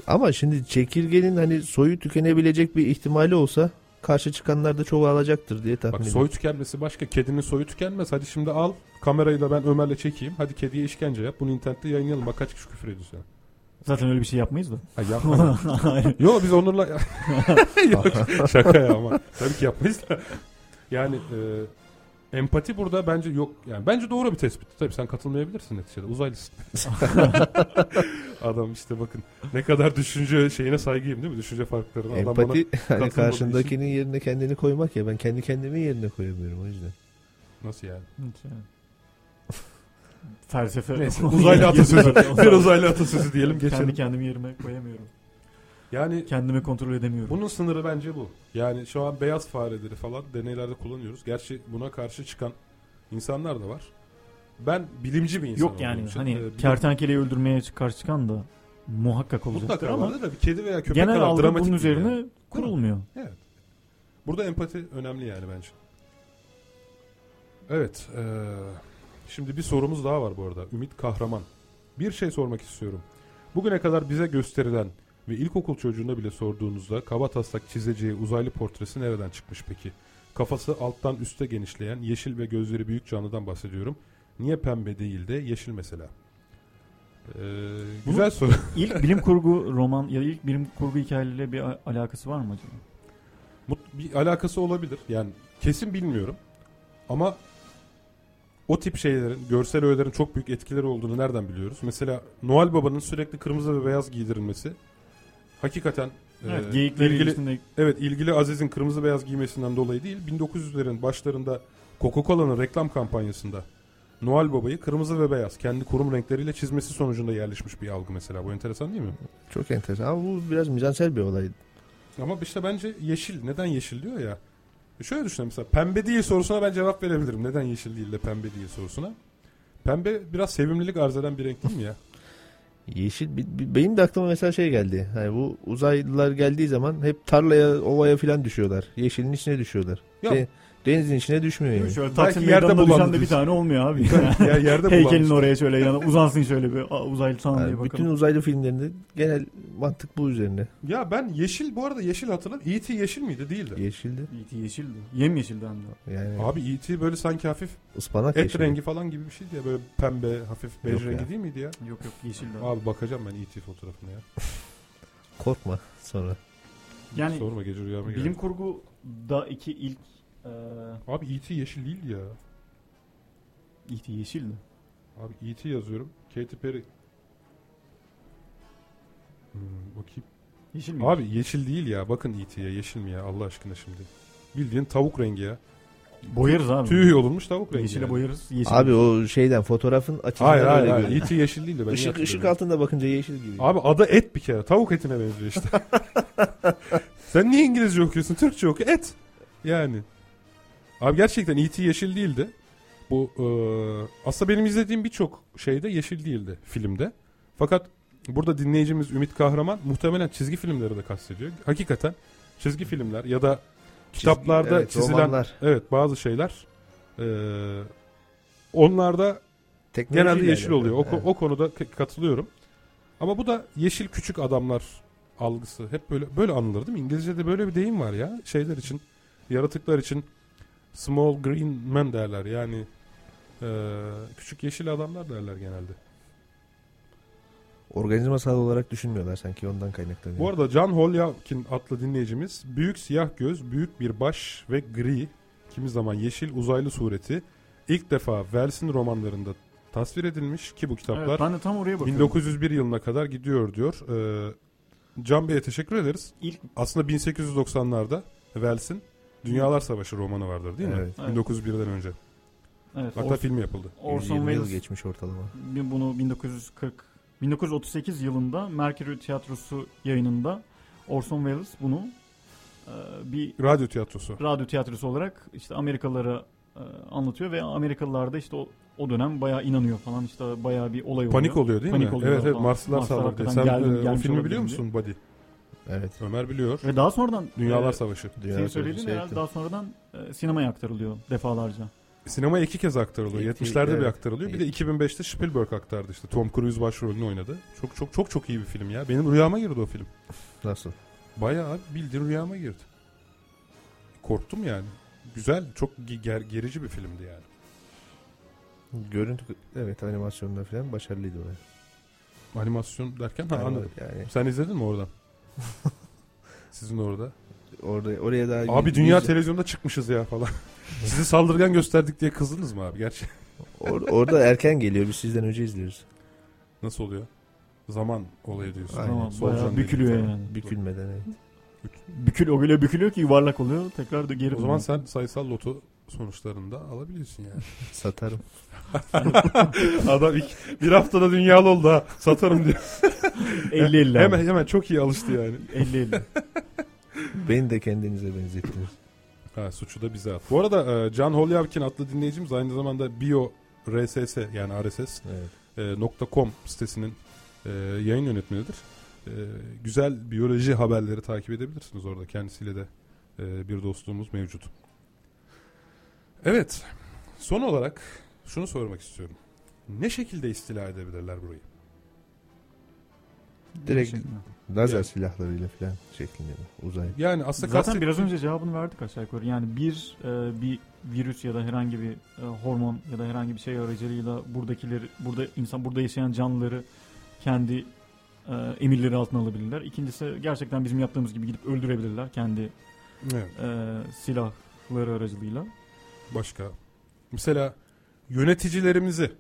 Ama şimdi çekirgenin hani soyu tükenebilecek bir ihtimali olsa karşı çıkanlar da çoğalacaktır diye tahmin Bak ediyorum. soy tükenmesi başka. Kedinin soyu tükenmez. Hadi şimdi al kamerayı da ben Ömer'le çekeyim. Hadi kediye işkence yap. Bunu internette yayınlayalım. Bak kaç kişi küfür ediyor sana. Zaten öyle bir şey yapmayız da. Ha, yapma. Yo biz Onur'la... Yok şaka ya ama. Tabii ki yapmayız da. Yani e, empati burada bence yok. Yani bence doğru bir tespit. Tabii sen katılmayabilirsin neticede. Uzaylısın. Adam işte bakın ne kadar düşünce şeyine saygıyım değil mi? Düşünce farklarına. Adam bana Empati hani karşındakinin yerine kendini koymak ya ben kendi kendimi yerine koyamıyorum o yüzden. nasıl yani? Felsefe. Neyse, uzaylı atasözü. Bir uzaylı atasözü diyelim Kendi geçelim. kendimi yerime koyamıyorum. Yani Kendimi kontrol edemiyorum. bunun sınırı bence bu. Yani şu an beyaz fareleri falan deneylerde kullanıyoruz. Gerçi buna karşı çıkan insanlar da var. Ben bilimci bir insan Yok yani için, hani e, bilim- kertenkeleyi öldürmeye karşı çıkan da muhakkak olacaktır mutlaka ama da bir kedi veya köpek genel algı dramatik bunun üzerine yani. kurulmuyor. Evet. Burada empati önemli yani bence. Evet. eee, şimdi bir sorumuz daha var bu arada. Ümit Kahraman. Bir şey sormak istiyorum. Bugüne kadar bize gösterilen ve ilkokul çocuğuna bile sorduğunuzda kaba taslak çizeceği uzaylı portresi nereden çıkmış peki? Kafası alttan üste genişleyen yeşil ve gözleri büyük canlıdan bahsediyorum. Niye pembe değil de yeşil mesela? Eee, güzel soru. İlk bilim kurgu roman ya da ilk bilim kurgu hikayeleriyle bir alakası var mı acaba? Mut- bir alakası olabilir. Yani kesin bilmiyorum. Ama o tip şeylerin, görsel öğelerin çok büyük etkileri olduğunu nereden biliyoruz? Mesela Noel Baba'nın sürekli kırmızı ve beyaz giydirilmesi hakikaten Evet, e, ilgili ilgisinde evet ilgili Aziz'in kırmızı beyaz giymesinden dolayı değil. 1900'lerin başlarında Coca-Cola'nın reklam kampanyasında Noel Baba'yı kırmızı ve beyaz kendi kurum renkleriyle çizmesi sonucunda yerleşmiş bir algı mesela. Bu enteresan değil mi? Çok enteresan ama bu biraz mizansel bir olay. Ama işte bence yeşil. Neden yeşil diyor ya. Şöyle düşünelim mesela pembe değil sorusuna ben cevap verebilirim. Neden yeşil değil de pembe değil sorusuna. Pembe biraz sevimlilik arz eden bir renk değil mi ya? Yeşil benim de aklıma mesela şey geldi. Hani bu uzaylılar geldiği zaman hep tarlaya, ovaya falan düşüyorlar. Yeşilin içine düşüyorlar. Ya- De- denizin içine düşmüyor yani. şöyle Taksim yerde meydanında düşen de bir tane olmuyor abi. ya yerde Heykelin oraya şöyle yana uzansın şöyle bir "Aa, uzaylı tamam diye Yani bakalım. bütün uzaylı filmlerinde genel mantık bu üzerine. Ya ben yeşil bu arada yeşil hatırladım. E.T. yeşil miydi? Değildi. Yeşildi. E.T. yeşildi. Yem yeşildi hem de. Yani Abi E.T. böyle sanki hafif ıspanak et yeşili. rengi falan gibi bir şeydi ya. Böyle pembe hafif bej Yok rengi ya. değil miydi ya? Yok yok yeşildi. Abi bakacağım ben E.T. fotoğrafına ya. Korkma sonra. Yani Sorma gece rüyama geldi. bilim kurgu da iki ilk e, Abi E.T. yeşil değil ya. E.T. yeşildi. Abi E.T. yazıyorum. Katy Perry. Hmm, bakayım. Yeşil mi? Abi yeşil değil ya. Bakın E.T.'ye yeşil mi ya Allah aşkına şimdi. Bildiğin tavuk rengi ya. boyarız abi. Tüy yolunmuş tavuk rengi. Yeşile yani. boyarız. Yeşil. Abi o şeyden fotoğrafın açısından Hayır hayır öyle hayır. görünüyor. E.T. yeşil değil de ben Işık, ışık altında bakınca yeşil gibi. Abi adı et bir kere. Tavuk etine benziyor işte. Sen niye İngilizce okuyorsun? Türkçe oku. Et. Yani. Abi gerçekten E.T. yeşil değildi. Bu e, aslında benim izlediğim birçok şeyde yeşil değildi filmde. Fakat burada dinleyicimiz Ümit Kahraman muhtemelen çizgi filmleri de kastediyor. Hakikaten çizgi filmler ya da kitaplarda evet, çizilen romanlar. evet bazı şeyler e, onlarda Teknolojiyle Genelde yeşil oluyor. O, Evet. o konuda katılıyorum. Ama bu da yeşil küçük adamlar algısı. Hep böyle böyle anılır değil mi? İngilizce'de böyle bir deyim var ya. Şeyler için, yaratıklar için small green men derler. Yani e, küçük yeşil adamlar derler genelde. Organizmasal olarak düşünmüyorlar sanki ondan kaynaklanıyor. Bu arada John Holyakin adlı dinleyicimiz büyük siyah göz, büyük bir baş ve gri, kimi zaman yeşil uzaylı sureti ilk defa Wells'in romanlarında tasvir edilmiş ki bu kitaplar Evet, ben de tam oraya bakıyorum. 1901 yılına kadar gidiyor diyor. Ee, Can Bey'e teşekkür ederiz. İlk Aslında 1890'larda Wells'in Dünyalar Savaşı romanı vardır değil mi? Evet. Evet. 1901'den önce. Evet. Hatta Or- film yapıldı. Orson 120 yıl Welles geçmiş ortalama. bunu 1940 1938 yılında Mercury Tiyatrosu yayınında Orson Welles bunu e, bir Radyo tiyatrosu. radyo tiyatrosu olarak işte Amerikalılara e, anlatıyor ve Amerikalılar da işte o, o dönem bayağı inanıyor falan işte bayağı bir olay oluyor. Panik oluyor değil Panik mi? oluyor evet evet falan. Marslılar Marslar saldırdı. Sen geldi- e, o gelmiş filmi olabilir biliyor diye. musun Buddy? Evet. Ömer biliyor. Ve daha sonradan Dünyalar e, Savaşı. Dünya senin Savaşı söylediğin herhalde seyrettim. daha sonradan e, sinemaya aktarılıyor defalarca. Sinemaya iki kez aktarılıyor. İlk- 70'lerde bir evet. aktarılıyor. Bir de 2005'te Spielberg aktardı işte. Tom Cruise başrolünü oynadı. Çok çok çok çok iyi bir film ya. Benim rüyama girdi o film. Nasıl? Bayağı abi bildiğin rüyama girdi. Korktum yani. Güzel, çok ge- ger- gerici bir filmdi yani. Görüntü evet animasyonda falan başarılıydı o. Animasyon derken ha anladım. Yani Sen izledin mi oradan? Sizin orada. orada oraya daha Abi dünya yüz- televizyonda çıkmışız ya falan. Sizi saldırgan gösterdik diye kızdınız mı abi? Gerçi Or- orada erken geliyor. Biz sizden önce izliyoruz. nasıl oluyor? Zaman olayı diyorsun. Aynen. Deliği bükülüyor falan. yani. Bükülmeden evet. Bükül o öyle bükülüyor ki yuvarlak oluyor. Tekrar da geri O zaman sen sayısal loto sonuçlarında alabiliyorsun yani. Satarım. Adam ilk, bir haftada dünyalı oldu ha. Satarım diyor. 50 50. Hemen hemen çok iyi alıştı yani. 50 50. Beni de kendinize benzettiniz. Ha, suçu da bize at. Bu arada e, Can Holyavkin adlı dinleyicimiz aynı zamanda Bio RSS yani RSS Evet. e, .com sitesinin e, yayın yönetmenidir. E, güzel biyoloji haberleri takip edebilirsiniz orada. Kendisiyle de e, bir dostluğumuz mevcut. Evet. Son olarak şunu sormak istiyorum. Ne şekilde istila edebilirler burayı? Direkt lazer Yani. silahlarıyla falan şeklinde mi? Uzay. Yani aslında Zaten kastet- biraz önce cevabını verdik aşağı yukarı. Yani bir e, bir virüs ya da herhangi bir e, hormon ya da herhangi bir şey aracılığıyla buradakileri burada insan burada yaşayan canlıları kendi e, emirleri altına alabilirler. İkincisi gerçekten bizim yaptığımız gibi gidip öldürebilirler kendi Evet. e, silahları aracılığıyla. Başka. Mesela yöneticilerimizi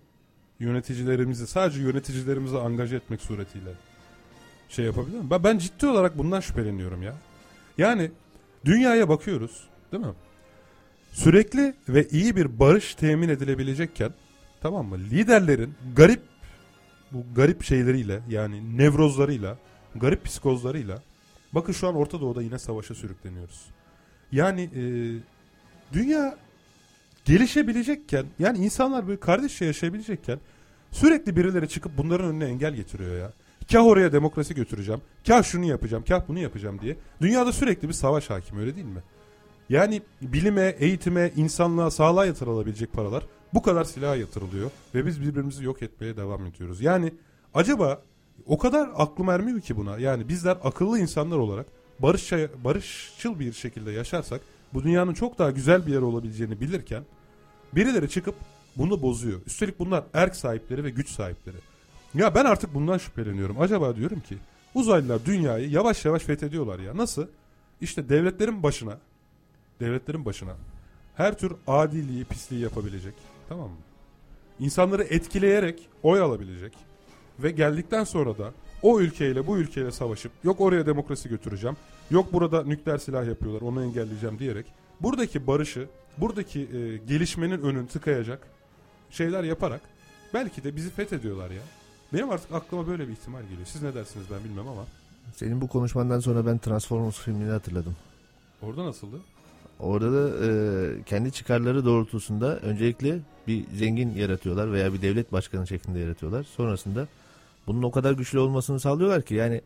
yöneticilerimizi sadece yöneticilerimizi angaje etmek suretiyle şey yapabilir mi? Ben, ben ciddi olarak bundan şüpheleniyorum ya. Yani dünyaya bakıyoruz değil mi? Sürekli ve iyi bir barış temin edilebilecekken tamam mı? Liderlerin garip bu garip şeyleriyle yani nevrozlarıyla garip psikozlarıyla bakın şu an Orta Doğu'da yine savaşa sürükleniyoruz. Yani e, dünya gelişebilecekken yani insanlar böyle kardeşçe yaşayabilecekken sürekli birileri çıkıp bunların önüne engel getiriyor ya. Kah oraya demokrasi götüreceğim, kah şunu yapacağım, kah bunu yapacağım diye. Dünyada sürekli bir savaş hakim öyle değil mi? Yani bilime, eğitime, insanlığa, sağlığa yatırılabilecek paralar bu kadar silaha yatırılıyor ve biz birbirimizi yok etmeye devam ediyoruz. Yani acaba o kadar aklım ermiyor ki buna. Yani bizler akıllı insanlar olarak barışça, barışçıl bir şekilde yaşarsak bu dünyanın çok daha güzel bir yer olabileceğini bilirken birileri çıkıp bunu bozuyor. Üstelik bunlar erk sahipleri ve güç sahipleri. Ya ben artık bundan şüpheleniyorum. Acaba diyorum ki uzaylılar dünyayı yavaş yavaş fethediyorlar ya. Nasıl? İşte devletlerin başına devletlerin başına her tür adiliği, pisliği yapabilecek. Tamam mı? İnsanları etkileyerek oy alabilecek ve geldikten sonra da o ülkeyle bu ülkeyle savaşıp yok oraya demokrasi götüreceğim, yok burada nükleer silah yapıyorlar onu engelleyeceğim diyerek buradaki barışı, buradaki e, gelişmenin önünü tıkayacak şeyler yaparak belki de bizi fethediyorlar ya. Benim artık aklıma böyle bir ihtimal geliyor. Siz ne dersiniz ben bilmem ama. Senin bu konuşmandan sonra ben Transformers filmini hatırladım. Orada nasıldı? Orada da e, kendi çıkarları doğrultusunda öncelikle bir zengin yaratıyorlar veya bir devlet başkanı şeklinde yaratıyorlar. Sonrasında bunun o kadar güçlü olmasını sağlıyorlar ki yani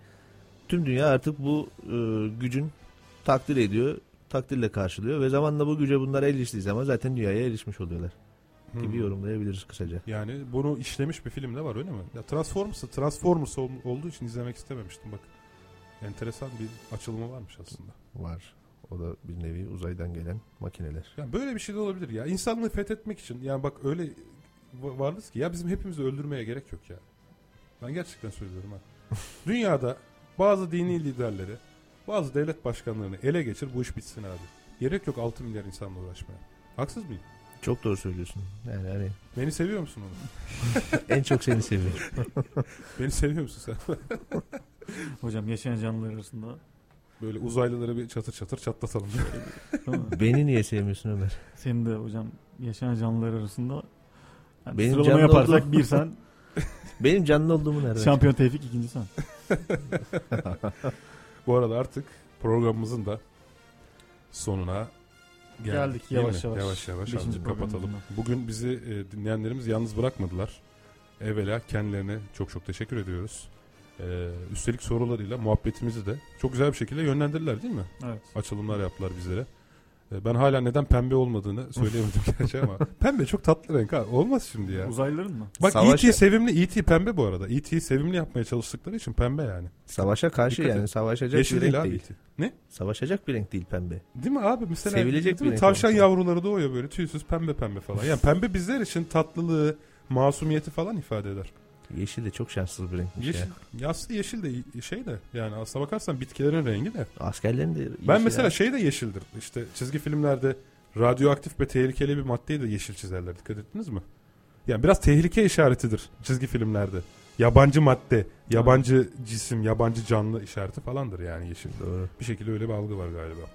tüm dünya artık bu e, gücün takdir ediyor, takdirle karşılıyor ve zamanla bu güce bunlar eriştiği zaman zaten dünyaya erişmiş oluyorlar gibi Hmm. yorumlayabiliriz kısaca. Yani bunu işlemiş bir film de var öyle mi? Ya Transformers'ı Transformers ol- olduğu için izlemek istememiştim bak. Enteresan bir açılımı varmış aslında. Var. O da bir nevi uzaydan gelen makineler. Yani böyle bir şey de olabilir ya. İnsanlığı fethetmek için yani bak öyle va- varız ki ya bizim hepimizi öldürmeye gerek yok ya. Ben gerçekten söylüyorum ha. Dünyada bazı dini liderleri, bazı devlet başkanlarını ele geçir bu iş bitsin abi. Gerek yok 6 milyar insanla uğraşmaya. Haksız mıyım? Çok doğru söylüyorsun. Yani hani Beni seviyor musun onu? en çok seni seviyorum. Beni seviyor musun sen? Hocam yaşayan canlılar arasında böyle uzaylıları bir çatır çatır çatlatalım. Beni niye sevmiyorsun Ömer? Senin de hocam yaşayan canlılar arasında yani Benim sıralama yaparsak olduğum- bir sen, Benim canlı olduğumu nereden? şampiyon Tevfik ikinci sen. Bu arada artık programımızın da sonuna geldik. Geldik, yavaş mi? yavaş. Yavaş yavaş Beşinci artık kapatalım. Bugün bizi e, dinleyenlerimiz yalnız bırakmadılar. Evvela kendilerine çok çok teşekkür ediyoruz. Ee, üstelik sorularıyla muhabbetimizi de çok güzel bir şekilde yönlendirdiler değil mi? Evet. Açılımlar yaptılar bizlere. Ee, ben hala neden pembe olmadığını söyleyemedim gerçi ama pembe çok tatlı renk ha. Olmaz şimdi ya. Uzaylıların mı? Bak Savaş- E.T. sevimli. E.T. pembe bu arada. E.T.'yi sevimli yapmaya çalıştıkları için pembe yani. Savaşa karşı Dikkat yani et. savaşacak Yeşil bir değil renk abi değil. E.T. Savaşacak bir renk değil pembe. Değil mi abi? Mesela Sevilecek bir renk Tavşan olmuş. yavruları doğuyor böyle tüysüz pembe pembe falan. Yani pembe bizler için tatlılığı, masumiyeti falan ifade eder. Yeşil de çok şanssız bir renkmiş Yeşil, ya. ya aslında yeşil de şey de yani aslına bakarsan bitkilerin rengi de. Askerlerin de Ben yeşil mesela abi. şey de yeşildir. İşte çizgi filmlerde radyoaktif ve tehlikeli bir maddeyi de yeşil çizerler. Dikkat ettiniz mi? Yani biraz tehlike işaretidir çizgi filmlerde. Yabancı madde, yabancı cisim, yabancı canlı işareti falandır yani yeşil. Doğru. Bir şekilde öyle bir algı var galiba.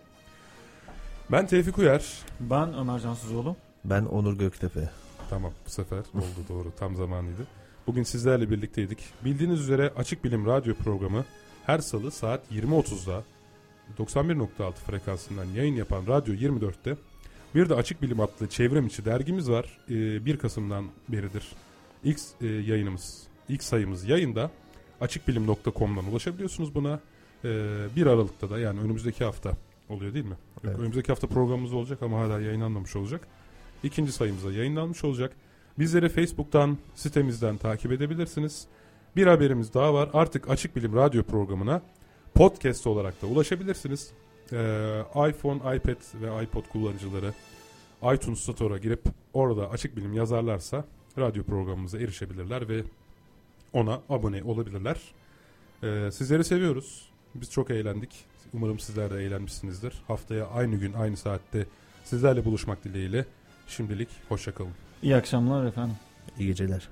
Ben Tevfik Uyar. Ben Ömer Cansuzoğlu. Ben Onur Göktepe. Tamam bu sefer oldu doğru tam zamanıydı. Bugün sizlerle birlikteydik. Bildiğiniz üzere Açık Bilim Radyo programı her salı saat 20.30'da 91.6 frekansından yayın yapan Radyo 24'te bir de Açık Bilim adlı çevrim içi dergimiz var. Ee, 1 Kasım'dan beridir ilk e, yayınımız, ilk sayımız yayında. Açıkbilim.com'dan ulaşabiliyorsunuz buna. Ee, 1 Aralık'ta da yani önümüzdeki hafta oluyor değil mi? Evet. Önümüzdeki hafta programımız olacak ama hala yayınlanmamış olacak. İkinci sayımıza yayınlanmış olacak. Bizleri Facebook'tan, sitemizden takip edebilirsiniz. Bir haberimiz daha var. Artık Açık Bilim Radyo programına podcast olarak da ulaşabilirsiniz. Ee, iPhone, iPad ve iPod kullanıcıları iTunes Store'a girip orada Açık Bilim yazarlarsa radyo programımıza erişebilirler ve ona abone olabilirler. Ee, sizleri seviyoruz. Biz çok eğlendik. Umarım sizler de eğlenmişsinizdir. Haftaya aynı gün aynı saatte sizlerle buluşmak dileğiyle. Şimdilik hoşçakalın. İyi akşamlar efendim. İyi geceler.